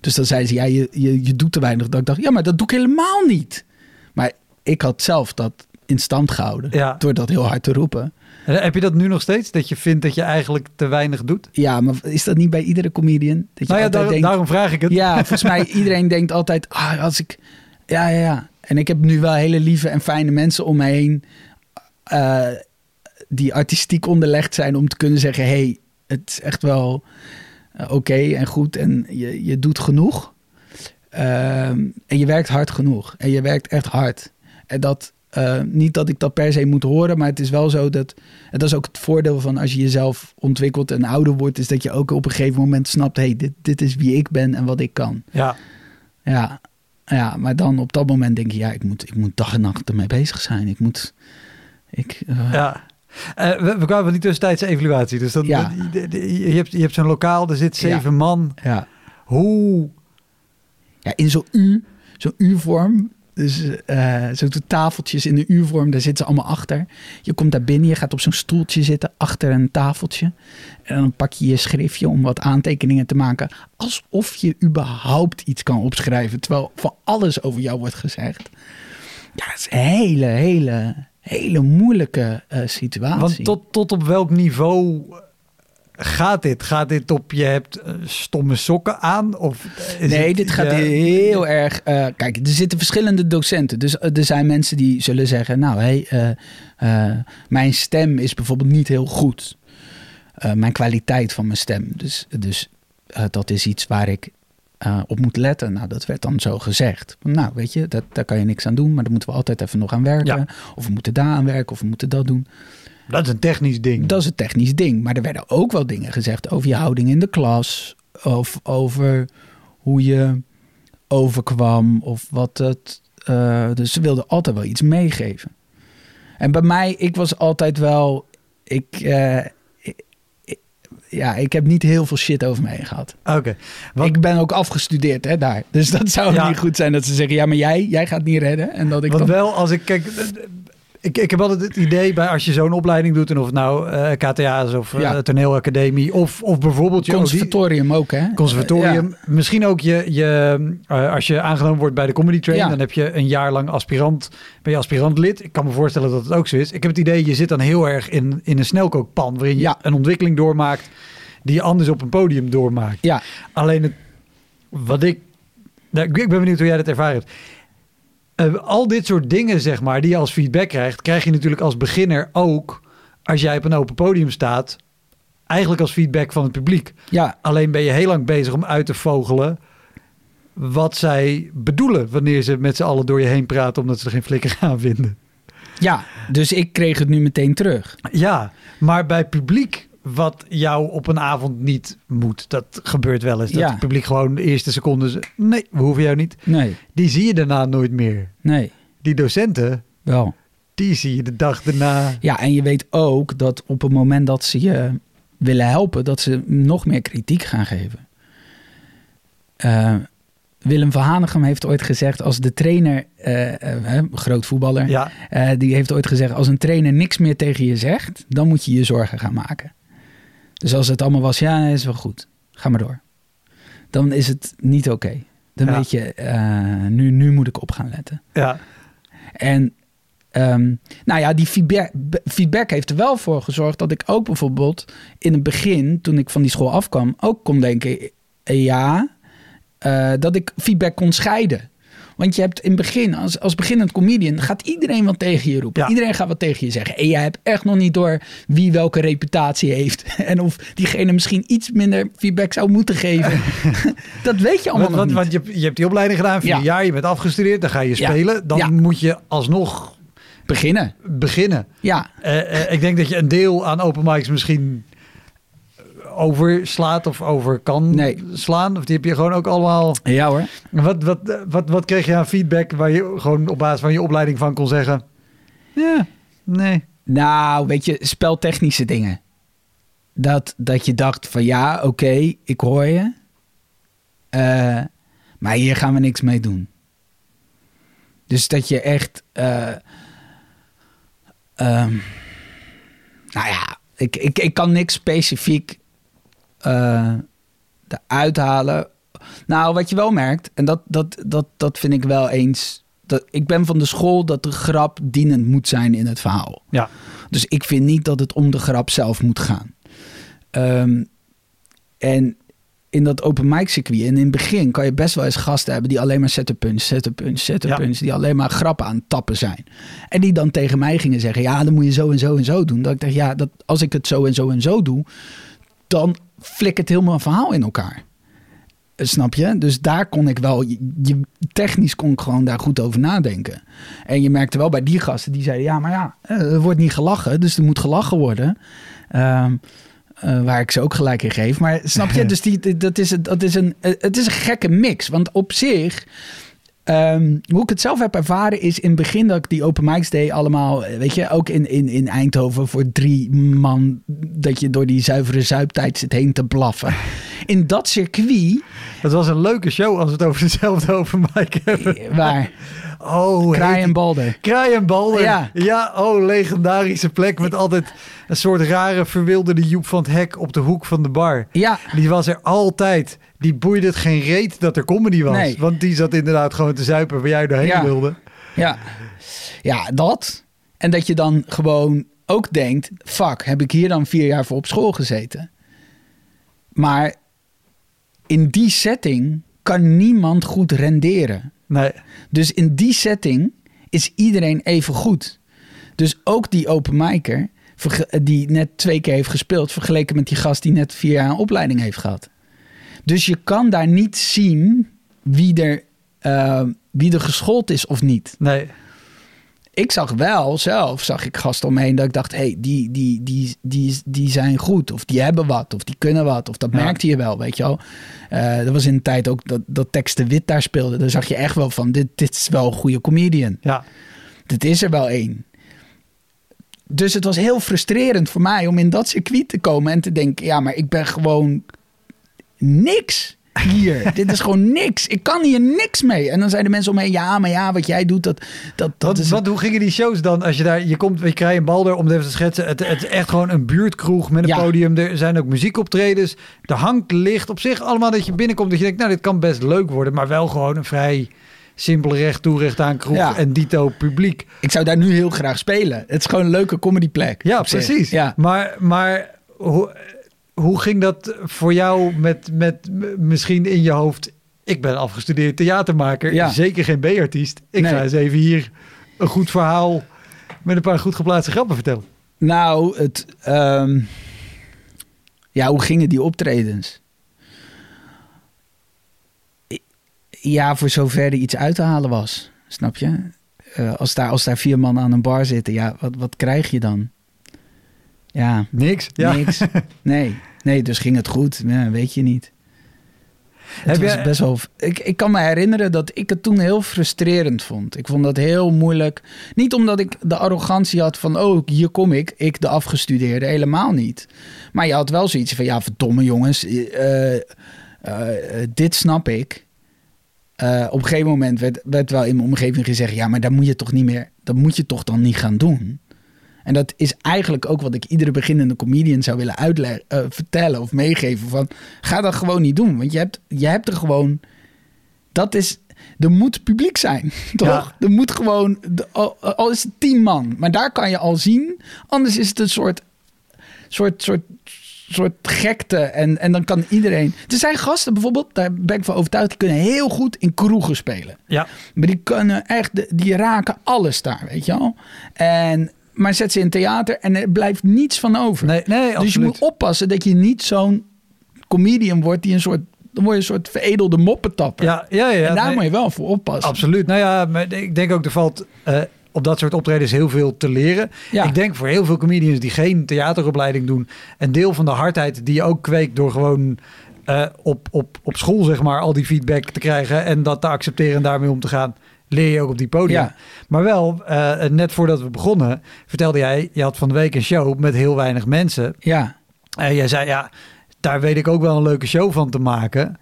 Dus dan zei ze, ja, je, je, je doet te weinig. Dat ik dacht, ja, maar dat doe ik helemaal niet. Maar ik had zelf dat in stand gehouden. Ja. Door dat heel hard te roepen. Heb je dat nu nog steeds? Dat je vindt dat je eigenlijk te weinig doet? Ja, maar is dat niet bij iedere comedian? Dat je Nou ja, altijd daar- denkt, daarom vraag ik het. Ja, volgens mij iedereen denkt altijd, ah, als ik... Ja, ja, ja. En ik heb nu wel hele lieve en fijne mensen om me heen... eh, die artistiek onderlegd zijn om te kunnen zeggen... hey, het is echt wel eh, oké en goed en je, je doet genoeg. Ehm, en je werkt hard genoeg. En je werkt echt hard. En dat... eh, niet dat ik dat per se moet horen, maar het is wel zo dat. En dat is ook het voordeel van als je jezelf ontwikkelt en ouder wordt, is dat je ook op een gegeven moment snapt: hé, hey, dit, dit is wie ik ben en wat ik kan. Ja. Ja, ja, maar dan op dat moment denk je, ja, ik moet, ik moet dag en nacht ermee bezig zijn. Ik moet. Ik, eh, ja. Eh, we, we kwamen van die tussentijdse evaluatie. Dus dan, Ja. je hebt, je hebt zo'n lokaal, er zit zeven Ja. man. ja. Hoe? ja, in zo'n U, zo'n U-vorm. Dus eh zo'n tafeltjes in de U-vorm, daar zitten ze allemaal achter. Je komt daar binnen, je gaat op zo'n stoeltje zitten achter een tafeltje. En dan pak je je schriftje om wat aantekeningen te maken. Alsof je überhaupt iets kan opschrijven, terwijl van alles over jou wordt gezegd. Ja, het is een hele, hele, hele moeilijke eh, situatie. Want tot, tot op welk niveau gaat dit? Gaat dit op je hebt eh, stomme sokken aan? Of nee, dit gaat heel erg. eh, kijk, er zitten verschillende docenten. Dus eh, er zijn mensen die zullen zeggen: Nou, hé, eh, mijn stem is bijvoorbeeld niet heel goed. Mijn kwaliteit van mijn stem. Dus, dus dat is iets waar ik op moet letten. Nou, dat werd dan zo gezegd. Nou, weet je, dat, daar kan je niks aan doen. Maar daar moeten we altijd even nog aan werken. Ja. Of we moeten daar aan werken. Of we moeten dat doen. Dat is een technisch ding. Dat is een technisch ding. Maar er werden ook wel dingen gezegd over je houding in de klas. Of over hoe je overkwam. Of wat het. eh, dus ze wilden altijd wel iets meegeven. En bij mij, ik was altijd wel. Ik, eh, ja, ik heb niet heel veel shit over me heen gehad. Oké. Wat- Ik ben ook afgestudeerd hè, daar. Dus dat zou Ja. niet goed zijn dat ze zeggen: ja, maar jij, jij gaat niet redden. En dat ik Want dan. wel, als ik kijk... eh, Ik, ik heb altijd het idee bij als je zo'n opleiding doet... en of het nou eh, KTA is of eh, Ja. toneelacademie... Of, of bijvoorbeeld je Conservatorium ook, hè? conservatorium. Misschien ook je, je eh, als je aangenomen wordt bij de Comedy Train... Ja. dan heb je een jaar lang aspirant, ben je aspirantlid. Ik kan me voorstellen dat het ook zo is. Ik heb het idee, je zit dan heel erg in, in een snelkookpan... waarin je Ja. een ontwikkeling doormaakt... die je anders op een podium doormaakt. Ja, Alleen het, wat ik, nou, ik ben benieuwd hoe jij dat ervaren hebt. Eh, al dit soort dingen, zeg maar, die je als feedback krijgt, krijg je natuurlijk als beginner ook als jij op een open podium staat, eigenlijk als feedback van het publiek. ja, Alleen ben je heel lang bezig om uit te vogelen wat zij bedoelen wanneer ze met z'n allen door je heen praten omdat ze er geen flikker aan vinden. ja. Dus ik kreeg het nu meteen terug. Ja, maar bij publiek wat jou op een avond niet moet, dat gebeurt wel eens. Dat Ja. het publiek gewoon de eerste seconde zegt, nee, we hoeven jou niet. Nee, Die zie je daarna nooit meer. nee, Die docenten, wel. die zie je de dag daarna. Ja, en je weet ook dat op het moment dat ze je willen helpen, dat ze nog meer kritiek gaan geven. Eh, Willem van Hanegem heeft ooit gezegd, als de trainer, eh, eh, groot voetballer, Ja, die heeft ooit gezegd, als een trainer niks meer tegen je zegt, dan moet je je zorgen gaan maken. Dus als het allemaal was, ja, nee, is wel goed, ga maar door. Dan is het niet oké. Dan Ja. weet je, eh, nu, nu moet ik op gaan letten. ja, En ehm, nou ja, die feedback, feedback heeft er wel voor gezorgd dat ik ook bijvoorbeeld in het begin, toen ik van die school afkwam, ook kon denken, eh, ja, eh, dat ik feedback kon scheiden. Want je hebt in het begin, als, als beginnend comedian, gaat iedereen wat tegen je roepen. Ja. Iedereen gaat wat tegen je zeggen. En jij hebt echt nog niet door wie welke reputatie heeft. En of diegene misschien iets minder feedback zou moeten geven. dat weet je allemaal want, nog want, niet. want je, je hebt die opleiding gedaan, vier Ja. jaar, je bent afgestudeerd, dan ga je Ja. spelen. Dan moet je alsnog Beginnen. beginnen. Ja, Eh, eh, ik denk dat je een deel aan open mics misschien overslaat of over kan Nee. slaan. Of die heb je gewoon ook allemaal... ja hoor. Wat, wat, wat, wat kreeg je aan feedback waar je gewoon op basis van je opleiding van kon zeggen? Ja, nee. Nou, weet je, speltechnische dingen. Dat, dat je dacht van ja, oké, ik hoor je. Eh, maar hier gaan we niks mee doen. Dus dat je echt... eh, ehm, nou ja, ik, ik, ik kan niks specifiek eh eruit halen. Nou, wat je wel merkt, en dat, dat, dat, dat vind ik wel eens... Dat, ik ben van de school dat de grap dienend moet zijn in het verhaal. Ja, Dus ik vind niet dat het om de grap zelf moet gaan. Ehm, en in dat open mic circuit, en in het begin kan je best wel eens gasten hebben die alleen maar zetten punch, Ja. punch, die alleen maar grappen aan het tappen zijn. En die dan tegen mij gingen zeggen, ja, dan moet je zo en zo en zo doen. Dat ik dacht, ja, dat, als ik het zo en zo en zo doe, dan flikkert helemaal mijn verhaal in elkaar. Eh, Snap je? Dus daar kon ik wel, je, technisch kon ik gewoon daar goed over nadenken. En je merkte wel bij die gasten, die zeiden, ja, maar ja, eh, er wordt niet gelachen, dus er moet gelachen worden. Ehm, eh, waar ik ze ook gelijk in geef. Maar snap je? Dus die, die- dat is, het- dat is een, het is een gekke mix. Want op zich, ehm, hoe ik het zelf heb ervaren, is in het begin dat ik die open mics deed, allemaal, eh, weet je, ook in, in, in Eindhoven voor drie man, dat je door die zuivere zuiptijd zit heen te blaffen. In dat circuit, het was een leuke show als we het over dezelfde open mic hebben. eh, waar Oh, Kraai en Balder. Kraai en Balder. Ja. ja, oh, legendarische plek met altijd een soort rare verwilderde Joep van het Hek op de hoek van de bar. Ja, Die was er altijd. Die boeide het geen reet dat er comedy was. Nee. Want die zat inderdaad gewoon te zuipen waar jij doorheen Ja. wilde. Ja. ja, dat. En dat je dan gewoon ook denkt: fuck, heb ik hier dan vier jaar voor op school gezeten? Maar in die setting kan niemand goed renderen. Nee. Dus in die setting is iedereen even goed. Dus ook die open micer, verge- die net twee keer heeft gespeeld, vergeleken met die gast die net vier jaar een opleiding heeft gehad. Dus je kan daar niet zien wie er, eh, wie er geschoold is of niet. Nee. Ik zag wel zelf, zag ik gasten omheen dat ik dacht, hé, hey, die, die, die, die, die zijn goed. Of die hebben wat, of die kunnen wat. Of dat Ja. merkte je wel, weet je wel. Eh dat was in de tijd ook dat, dat de Wit daar speelde. Daar zag je echt wel van, dit, dit is wel een goede comedian. Ja. Dit is er wel één. Dus het was heel frustrerend voor mij om in dat circuit te komen en te denken: ja, maar ik ben gewoon niks hier. Dit is gewoon niks. Ik kan hier niks mee. En dan zeiden mensen omheen: ja, maar ja, wat jij doet, dat, dat, dat Wat, is. wat, hoe gingen die shows dan? Als je daar, je komt, je krijgt een bal er om het even te schetsen. Het, het is echt gewoon een buurtkroeg met een Ja. podium. Er zijn ook muziekoptredens. Er hangt licht op zich allemaal dat je binnenkomt. Dat je denkt, nou, dit kan best leuk worden. Maar wel gewoon een vrij simpele recht toe, recht aan kroeg Ja. en dito publiek. Ik zou daar nu heel graag spelen. Het is gewoon een leuke comedyplek. Ja, precies. Ja. Maar, maar hoe, hoe ging dat voor jou met, met misschien in je hoofd... Ik ben afgestudeerd theatermaker, Ja. zeker geen B-artiest. Ik Nee. ga eens even hier een goed verhaal met een paar goed geplaatste grappen vertellen. Nou, het. ehm, ja, hoe gingen die optredens? Ja, voor zover er iets uit te halen was. Snap je? Eh, als, daar, als daar vier man aan een bar zitten, ja, wat, wat krijg je dan? Ja, Niks. Ja. niks. Nee, nee, dus ging het goed. Ja, weet je niet. Het Heb was jij- best wel. Ik, ik kan me herinneren dat ik het toen heel frustrerend vond. Ik vond dat heel moeilijk. Niet omdat ik de arrogantie had van, oh, hier kom ik, ik de afgestudeerde, helemaal niet. Maar je had wel zoiets van, ja, verdomme jongens, eh, eh, eh, dit snap ik. Op een gegeven moment werd, werd wel in mijn omgeving gezegd, ja, maar daar moet je toch niet meer, dat moet je toch dan niet gaan doen. En dat is eigenlijk ook wat ik iedere beginnende comedian zou willen uitleggen, eh, vertellen of meegeven. Van, ga dat gewoon niet doen. Want je hebt, je hebt er gewoon... Dat is... Er moet publiek zijn, toch? Ja. Er moet gewoon... al is het tien man. Maar daar kan je al zien. Anders is het een soort... soort, soort soort gekte en, en dan kan iedereen... Er zijn gasten bijvoorbeeld, daar ben ik van overtuigd... die kunnen heel goed in kroegen spelen. Ja. Maar die kunnen echt, die raken alles daar, weet je wel. En, maar zet ze in theater en er blijft niets van over. Nee, nee, dus je moet oppassen dat je niet zo'n comedian wordt die een soort, dan word je een soort veredelde moppetapper. Ja, ja, ja. en daar nee, moet je wel voor oppassen. Absoluut. Nou ja, maar ik denk ook er valt eh, op dat soort optredens heel veel te leren. Ja. Ik denk voor heel veel comedians die geen theateropleiding doen, een deel van de hardheid die je ook kweekt door gewoon eh, op, op, op school zeg maar al die feedback te krijgen en dat te accepteren en daarmee om te gaan, leer je ook op die podium. Ja. Maar wel, eh, net voordat we begonnen, vertelde jij, je had van de week een show met heel weinig mensen. Ja, En jij zei, ja, daar weet ik ook wel een leuke show van te maken.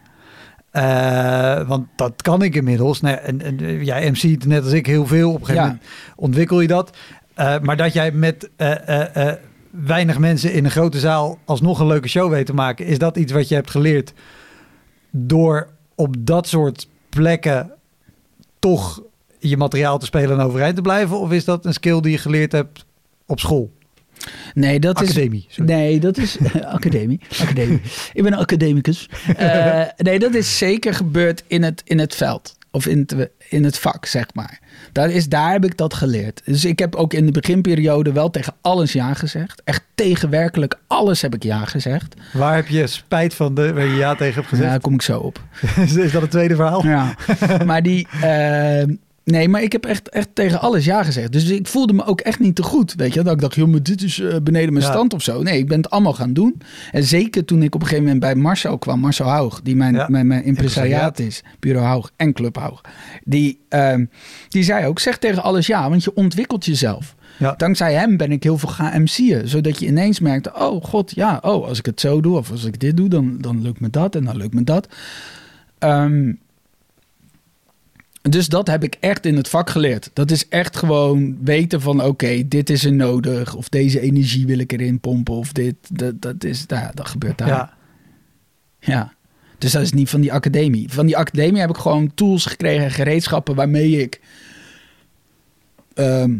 Eh, want dat kan ik inmiddels. Ja, en, en eh, jij MC't net als ik heel veel. Op een gegeven Ja. moment ontwikkel je dat. Maar dat jij met weinig mensen in een grote zaal alsnog een leuke show weet te maken. Is dat iets wat je hebt geleerd door op dat soort plekken toch je materiaal te spelen en overeind te blijven? Of is dat een skill die je geleerd hebt op school? nee, dat Academie, is... sorry. Nee, dat is... academie. academie. Ik ben een academicus. Eh, nee, dat is zeker gebeurd in het, in het veld. Of in het, in het vak, zeg maar. Daar, is, daar heb ik dat geleerd. Dus ik heb ook in de beginperiode wel tegen alles ja gezegd. Echt tegen werkelijk alles heb ik ja gezegd. Waar heb je spijt van de, waar je ja tegen hebt gezegd? Ja, daar kom ik zo op. Is, is dat het tweede verhaal? Ja. maar die... eh, nee, maar ik heb echt, echt tegen alles ja gezegd. Dus ik voelde me ook echt niet te goed. Weet je, dat ik dacht, joh, maar dit is eh, beneden mijn Ja. stand of zo. Nee, ik ben het allemaal gaan doen. En zeker toen ik op een gegeven moment bij Marcel kwam. Marcel Haug, die mijn, Ja. mijn, mijn impresariaat is. Bureau Haug en Club Haug. Die, ehm, die zei ook, zeg tegen alles ja, want je ontwikkelt jezelf. Ja. Dankzij hem ben ik heel veel gaan MC'en. Zodat je ineens merkte, oh god, ja, oh, als ik het zo doe of als ik dit doe, dan, dan lukt me dat en dan lukt me dat. Ehm, dus dat heb ik echt in het vak geleerd. Dat is echt gewoon weten van oké, dit is er nodig. Of deze energie wil ik erin pompen. Of dit, dat, dat, is, daar, dat gebeurt daar. Ja. Ja. Dus dat is niet van die academie. Van die academie heb ik gewoon tools gekregen en gereedschappen waarmee ik ehm,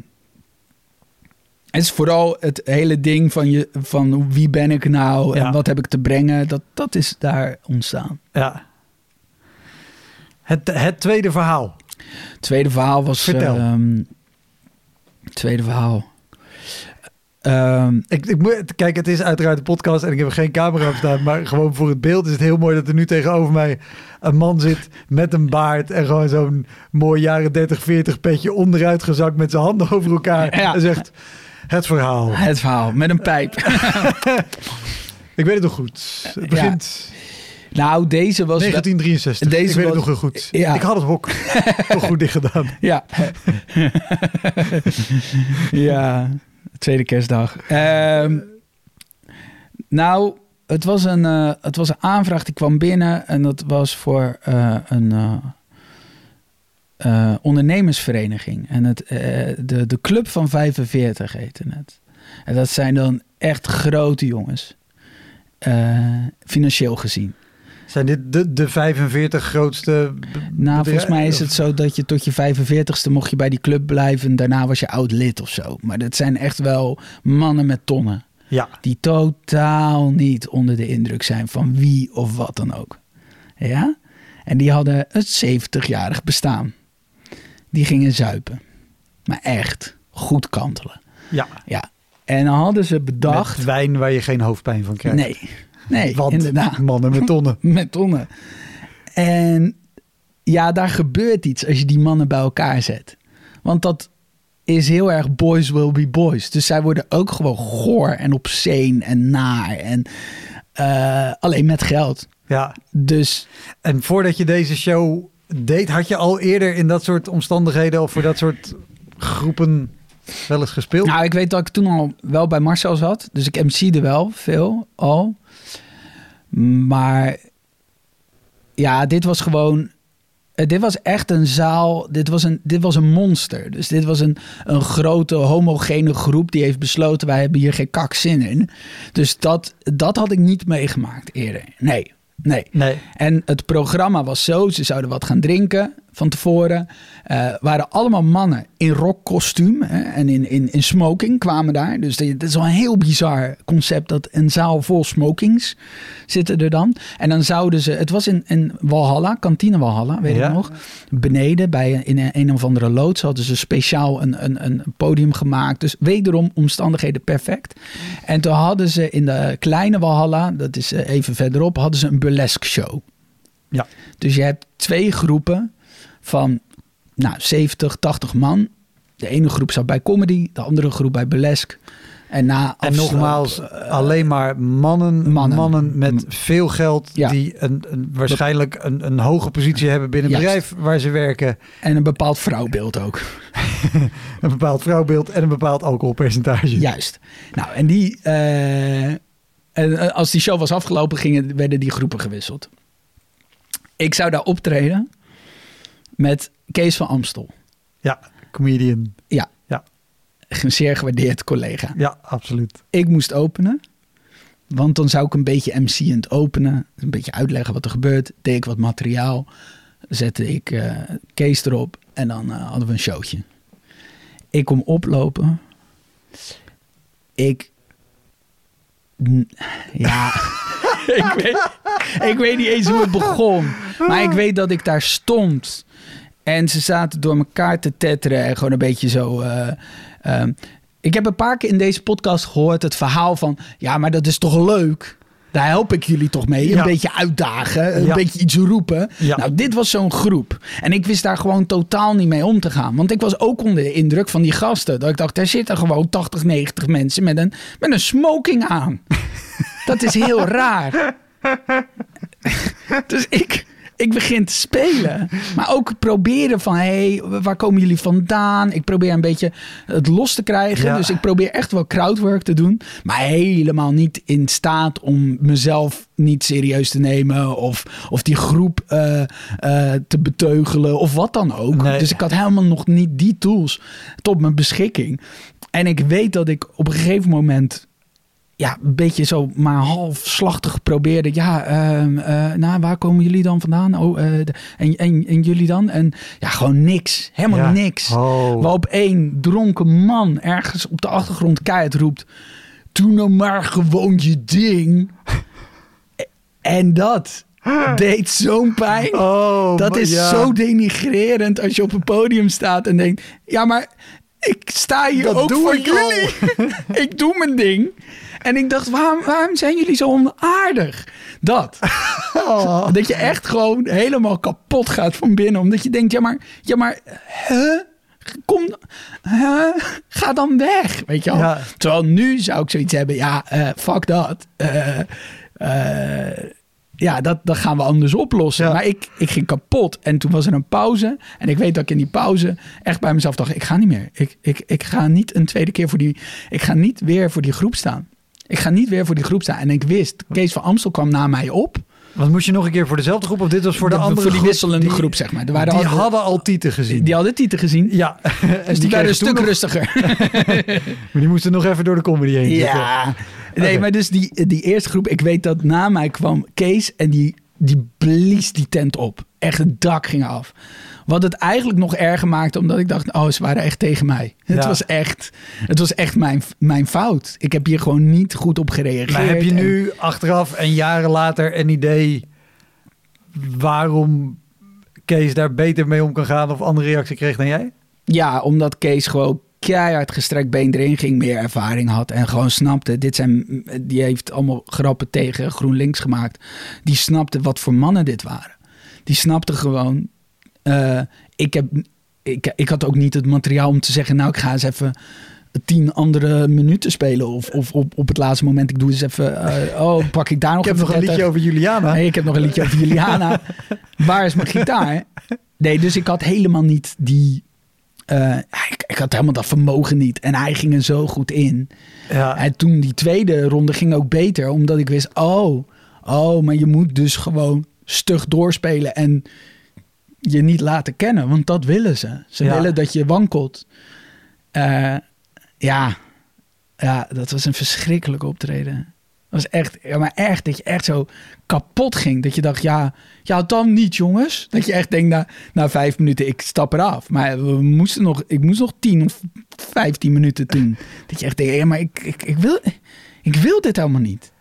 het is vooral het hele ding van, je, van wie ben ik nou en Ja. wat heb ik te brengen. Dat, dat is daar ontstaan. Ja. Het, het tweede verhaal. Het tweede verhaal was... Vertel. ehm, tweede verhaal. Ehm, Ik, ik, kijk, het is uiteraard een podcast en ik heb er geen camera op staan. Maar gewoon voor het beeld is het heel mooi dat er nu tegenover mij een man zit met een baard. En gewoon zo'n mooi jaren 30, 40 petje onderuit gezakt met zijn handen over elkaar. Ja. En zegt, het verhaal. het verhaal met een pijp. Ik weet het nog goed. Het begint nou, deze was... wel- 1963. Deze ik weet het was- nog heel goed. Ja. Ik had het hok toch goed dicht gedaan. Ja. ja, tweede kerstdag. Ehm, nou, het was, een, eh, het was een aanvraag die kwam binnen en dat was voor eh, een eh, ondernemersvereniging. En het, de, de Club van 45 heette het. En dat zijn dan echt grote jongens, financieel gezien. Zijn dit de, de 45 grootste... Nou, volgens mij is het zo dat je tot je 45ste mocht je bij die club blijven. En daarna was je oud lid of zo. Maar dat zijn echt wel mannen met tonnen. Ja, Die totaal niet onder de indruk zijn van wie of wat dan ook. Ja? En die hadden het 70-jarig bestaan. Die gingen zuipen. Maar echt goed kantelen. ja. Ja. En dan hadden ze bedacht... Met wijn waar je geen hoofdpijn van krijgt. Nee, nee, Want inderdaad. mannen met tonnen. Met tonnen. En ja, daar gebeurt iets als je die mannen bij elkaar zet. Want dat is heel erg boys will be boys. Dus zij worden ook gewoon goor en obscene en naar. En eh, alleen met geld. Ja, Dus en voordat je deze show deed, had je al eerder in dat soort omstandigheden of voor dat soort groepen wel eens gespeeld? nou, ik weet dat ik toen al wel bij Marcel zat. Dus ik MC'de wel veel al. Maar ja, dit was gewoon... eh, Dit was echt een zaal. Dit was een, dit was een monster. Dus dit was een, een grote homogene groep die heeft besloten: wij hebben hier geen kak zin in. Dus dat, dat had ik niet meegemaakt eerder. Nee, nee. Nee. En het programma was zo: ze zouden wat gaan drinken van tevoren. Eh, waren allemaal mannen in rockkostuum en in, in, in smoking kwamen daar. Dus dit is wel een heel bizar concept dat een zaal vol smokings zitten er dan. En dan zouden ze, het was in, in Walhalla, kantine Walhalla, weet Ja. ik nog. Beneden bij een- in een, een of andere loods hadden ze speciaal een, een, een podium gemaakt. Dus wederom omstandigheden perfect. En toen hadden ze in de kleine Walhalla, dat is eh, even verderop, hadden ze een burlesque show. Ja. Dus je hebt twee groepen van nou, 70, 80 man. De ene groep zat bij comedy, de andere groep bij burlesque. En na En nogmaals, eh, alleen maar mannen, mannen, mannen. met veel geld Ja. die een, een, waarschijnlijk een, een hoge positie hebben binnen het bedrijf waar ze werken. en een bepaald vrouwbeeld ook. Een bepaald vrouwbeeld en een bepaald alcoholpercentage. Juist. Nou, en die. eh, en eh, als die show was afgelopen, gingen, werden die groepen gewisseld. Ik zou daar optreden met Kees van Amstel. Ja, comedian. Ja. Ja. Een zeer gewaardeerd collega. Ja, absoluut. Ik moest openen. Want dan zou ik een beetje MC'end openen. Een beetje uitleggen wat er gebeurt. Deed ik wat materiaal. Zette ik eh, Kees erop. En dan eh, hadden we een showtje. Ik kom oplopen. Ik... Ja... ik, weet, ik weet niet eens hoe het begon. Maar ik weet dat ik daar stond. En ze zaten door elkaar te tetteren. En gewoon een beetje zo... eh, ehm, ik heb een paar keer in deze podcast gehoord het verhaal van... Ja, maar dat is toch leuk? Daar help ik jullie toch mee. Een Ja. beetje uitdagen. Een Ja. beetje iets roepen. Ja. Nou, dit was zo'n groep. En ik wist daar gewoon totaal niet mee om te gaan. Want ik was ook onder de indruk van die gasten. Dat ik dacht, er zitten gewoon 80, 90 mensen met een, met een smoking aan. Dat is heel raar. Dus ik, ik begin te spelen. Maar ook proberen van, hé, hey, waar komen jullie vandaan? Ik probeer een beetje het los te krijgen. Ja. Dus ik probeer echt wel crowdwork te doen. Maar helemaal niet in staat om mezelf niet serieus te nemen. Of, of die groep eh, eh, te beteugelen. Of wat dan ook. Nee. Dus ik had helemaal nog niet die tools tot mijn beschikking. En ik weet dat ik op een gegeven moment ja, een beetje zo maar halfslachtig probeerde. Ja, ehm, eh, nou, waar komen jullie dan vandaan? Oh, eh, de- en, en, en jullie dan? En ja, gewoon niks. Helemaal Ja. niks. Oh. Waarop één dronken man ergens op de achtergrond keihard roept... Doe nou maar gewoon je ding. en dat deed zo'n pijn. Oh, Dat is ja. zo denigrerend als je op een podium staat en denkt... Ja, maar ik sta hier Dat ook voor jullie. ik doe mijn ding. En ik dacht, waarom, waarom zijn jullie zo onaardig? Dat. Oh. Dat je echt gewoon helemaal kapot gaat van binnen. Omdat je denkt, ja maar, ja maar, huh? Kom, huh? ga dan weg, weet je wel. Ja. Terwijl nu zou ik zoiets hebben, ja, eh, fuck dat. Eh, eh, ja, dat, dat gaan we anders oplossen. Ja. Maar ik, ik ging kapot. En toen was er een pauze. En ik weet dat ik in die pauze echt bij mezelf dacht, ik ga niet meer. Ik, ik, ik ga niet een tweede keer voor die, ik ga niet weer voor die groep staan. Ik ga niet weer voor die groep staan. En ik wist, Kees van Amstel kwam na mij op. Want moest je nog een keer voor dezelfde groep of dit was voor de, andere voor die groep? wisselende Die- groep, zeg maar. Er waren die al- hadden al tieten gezien. Die hadden tieten gezien. ja. en Dus die, waren een stuk nog- rustiger. Maar die moesten nog even door de comedy heen. zitten. Ja. Nee, maar dus die, die eerste groep, ik weet dat na mij kwam Kees en die, die blies die tent op. Echt het dak ging af. Wat het eigenlijk nog erger maakte, omdat ik dacht, oh, ze waren echt tegen mij. Het was echt, het was echt mijn, mijn fout. Ik heb hier gewoon niet goed op gereageerd. Maar heb je En- nu achteraf en jaren later een idee waarom Kees daar beter mee om kan gaan of andere reactie kreeg dan jij? Ja, omdat Kees gewoon keihard gestrekt been erin ging, meer ervaring had en gewoon snapte. Dit zijn, die heeft allemaal grappen tegen GroenLinks gemaakt. Die snapte wat voor mannen dit waren. Die snapte gewoon. Eh, ik, heb, ik, ik had ook niet het materiaal om te zeggen, nou, ik ga eens even tien andere minuten spelen. Of, of op, op het laatste moment, ik doe eens even, eh, oh, pak ik daar nog Ik heb nog een 30. liedje over Juliana. Nee, ik heb nog een liedje over Juliana. Waar is mijn gitaar? Nee, dus ik had helemaal niet die... eh, ik, ik had helemaal dat vermogen niet. En hij ging er zo goed in. Ja. En toen die tweede ronde ging ook beter. Omdat ik wist, oh, oh, maar je moet dus gewoon stug doorspelen. En je niet laten kennen. Want dat willen ze. Ze Ja. willen dat je wankelt. Eh, ja. ja, dat was een verschrikkelijk optreden. Dat was echt, ja, maar echt, dat je echt zo kapot ging. Dat je dacht, ja, ja dan niet jongens. Dat je echt denkt, na, na vijf minuten, ik stap eraf. Maar we moesten nog, ik moest nog tien of vijftien minuten doen. Dat je echt denkt, ja, maar ik, ik, ik, wil, ik wil dit helemaal niet.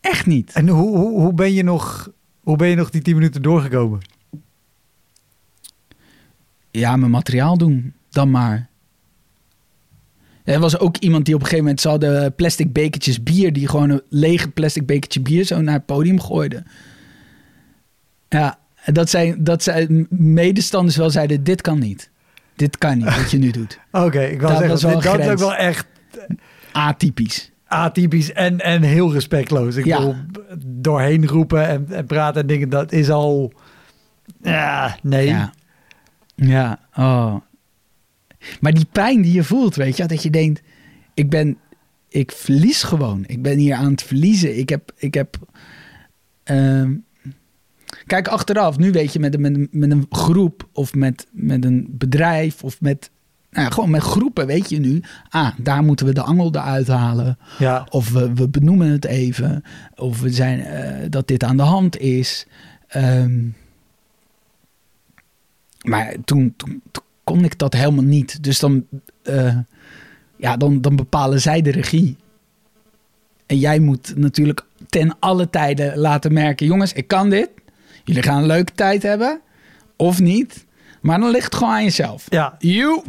Echt niet. En hoe, hoe, hoe, ben je nog, hoe ben je nog die 10 minuten doorgekomen? Ja, mijn materiaal doen, dan maar. Er was ook iemand die op een gegeven moment... ze hadden plastic bekertjes bier... die gewoon een lege plastic bekertje bier zo naar het podium gooide. Ja, dat zijn, dat zijn medestanders wel zeiden... dit kan niet. Dit kan niet, wat je nu doet. Oké, ik wil Dat zeggen, was dit- dat is ook wel echt Atypisch. atypisch en, en heel respectloos. Ik Ja. bedoel, doorheen roepen en, en praten en dingen, dat is al... Ja, nee. Ja. Ja, oh. Maar die pijn die je voelt, weet je, dat je denkt, ik ben, ik verlies gewoon. Ik ben hier aan het verliezen. Ik heb, ik heb, ehm, kijk achteraf, nu weet je met, een- met, een- met een groep of met, met een bedrijf of met, nou ja, gewoon met groepen weet je nu, ah, daar moeten we de angel eruit halen. Ja. Of we, we benoemen het even. Of we zijn eh, dat dit aan de hand is. Ehm, maar toen, toen, toen kon ik dat helemaal niet. Dus dan, eh, ja, dan, dan bepalen zij de regie. En jij moet natuurlijk ten alle tijden laten merken: jongens, ik kan dit. Jullie gaan een leuke tijd hebben. Of niet. Maar dan ligt het gewoon aan jezelf. Ja. You.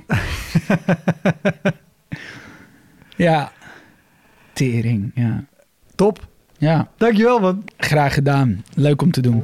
ja. Tering, ja. Top. Ja, Dankjewel, man. graag gedaan. Leuk om te doen.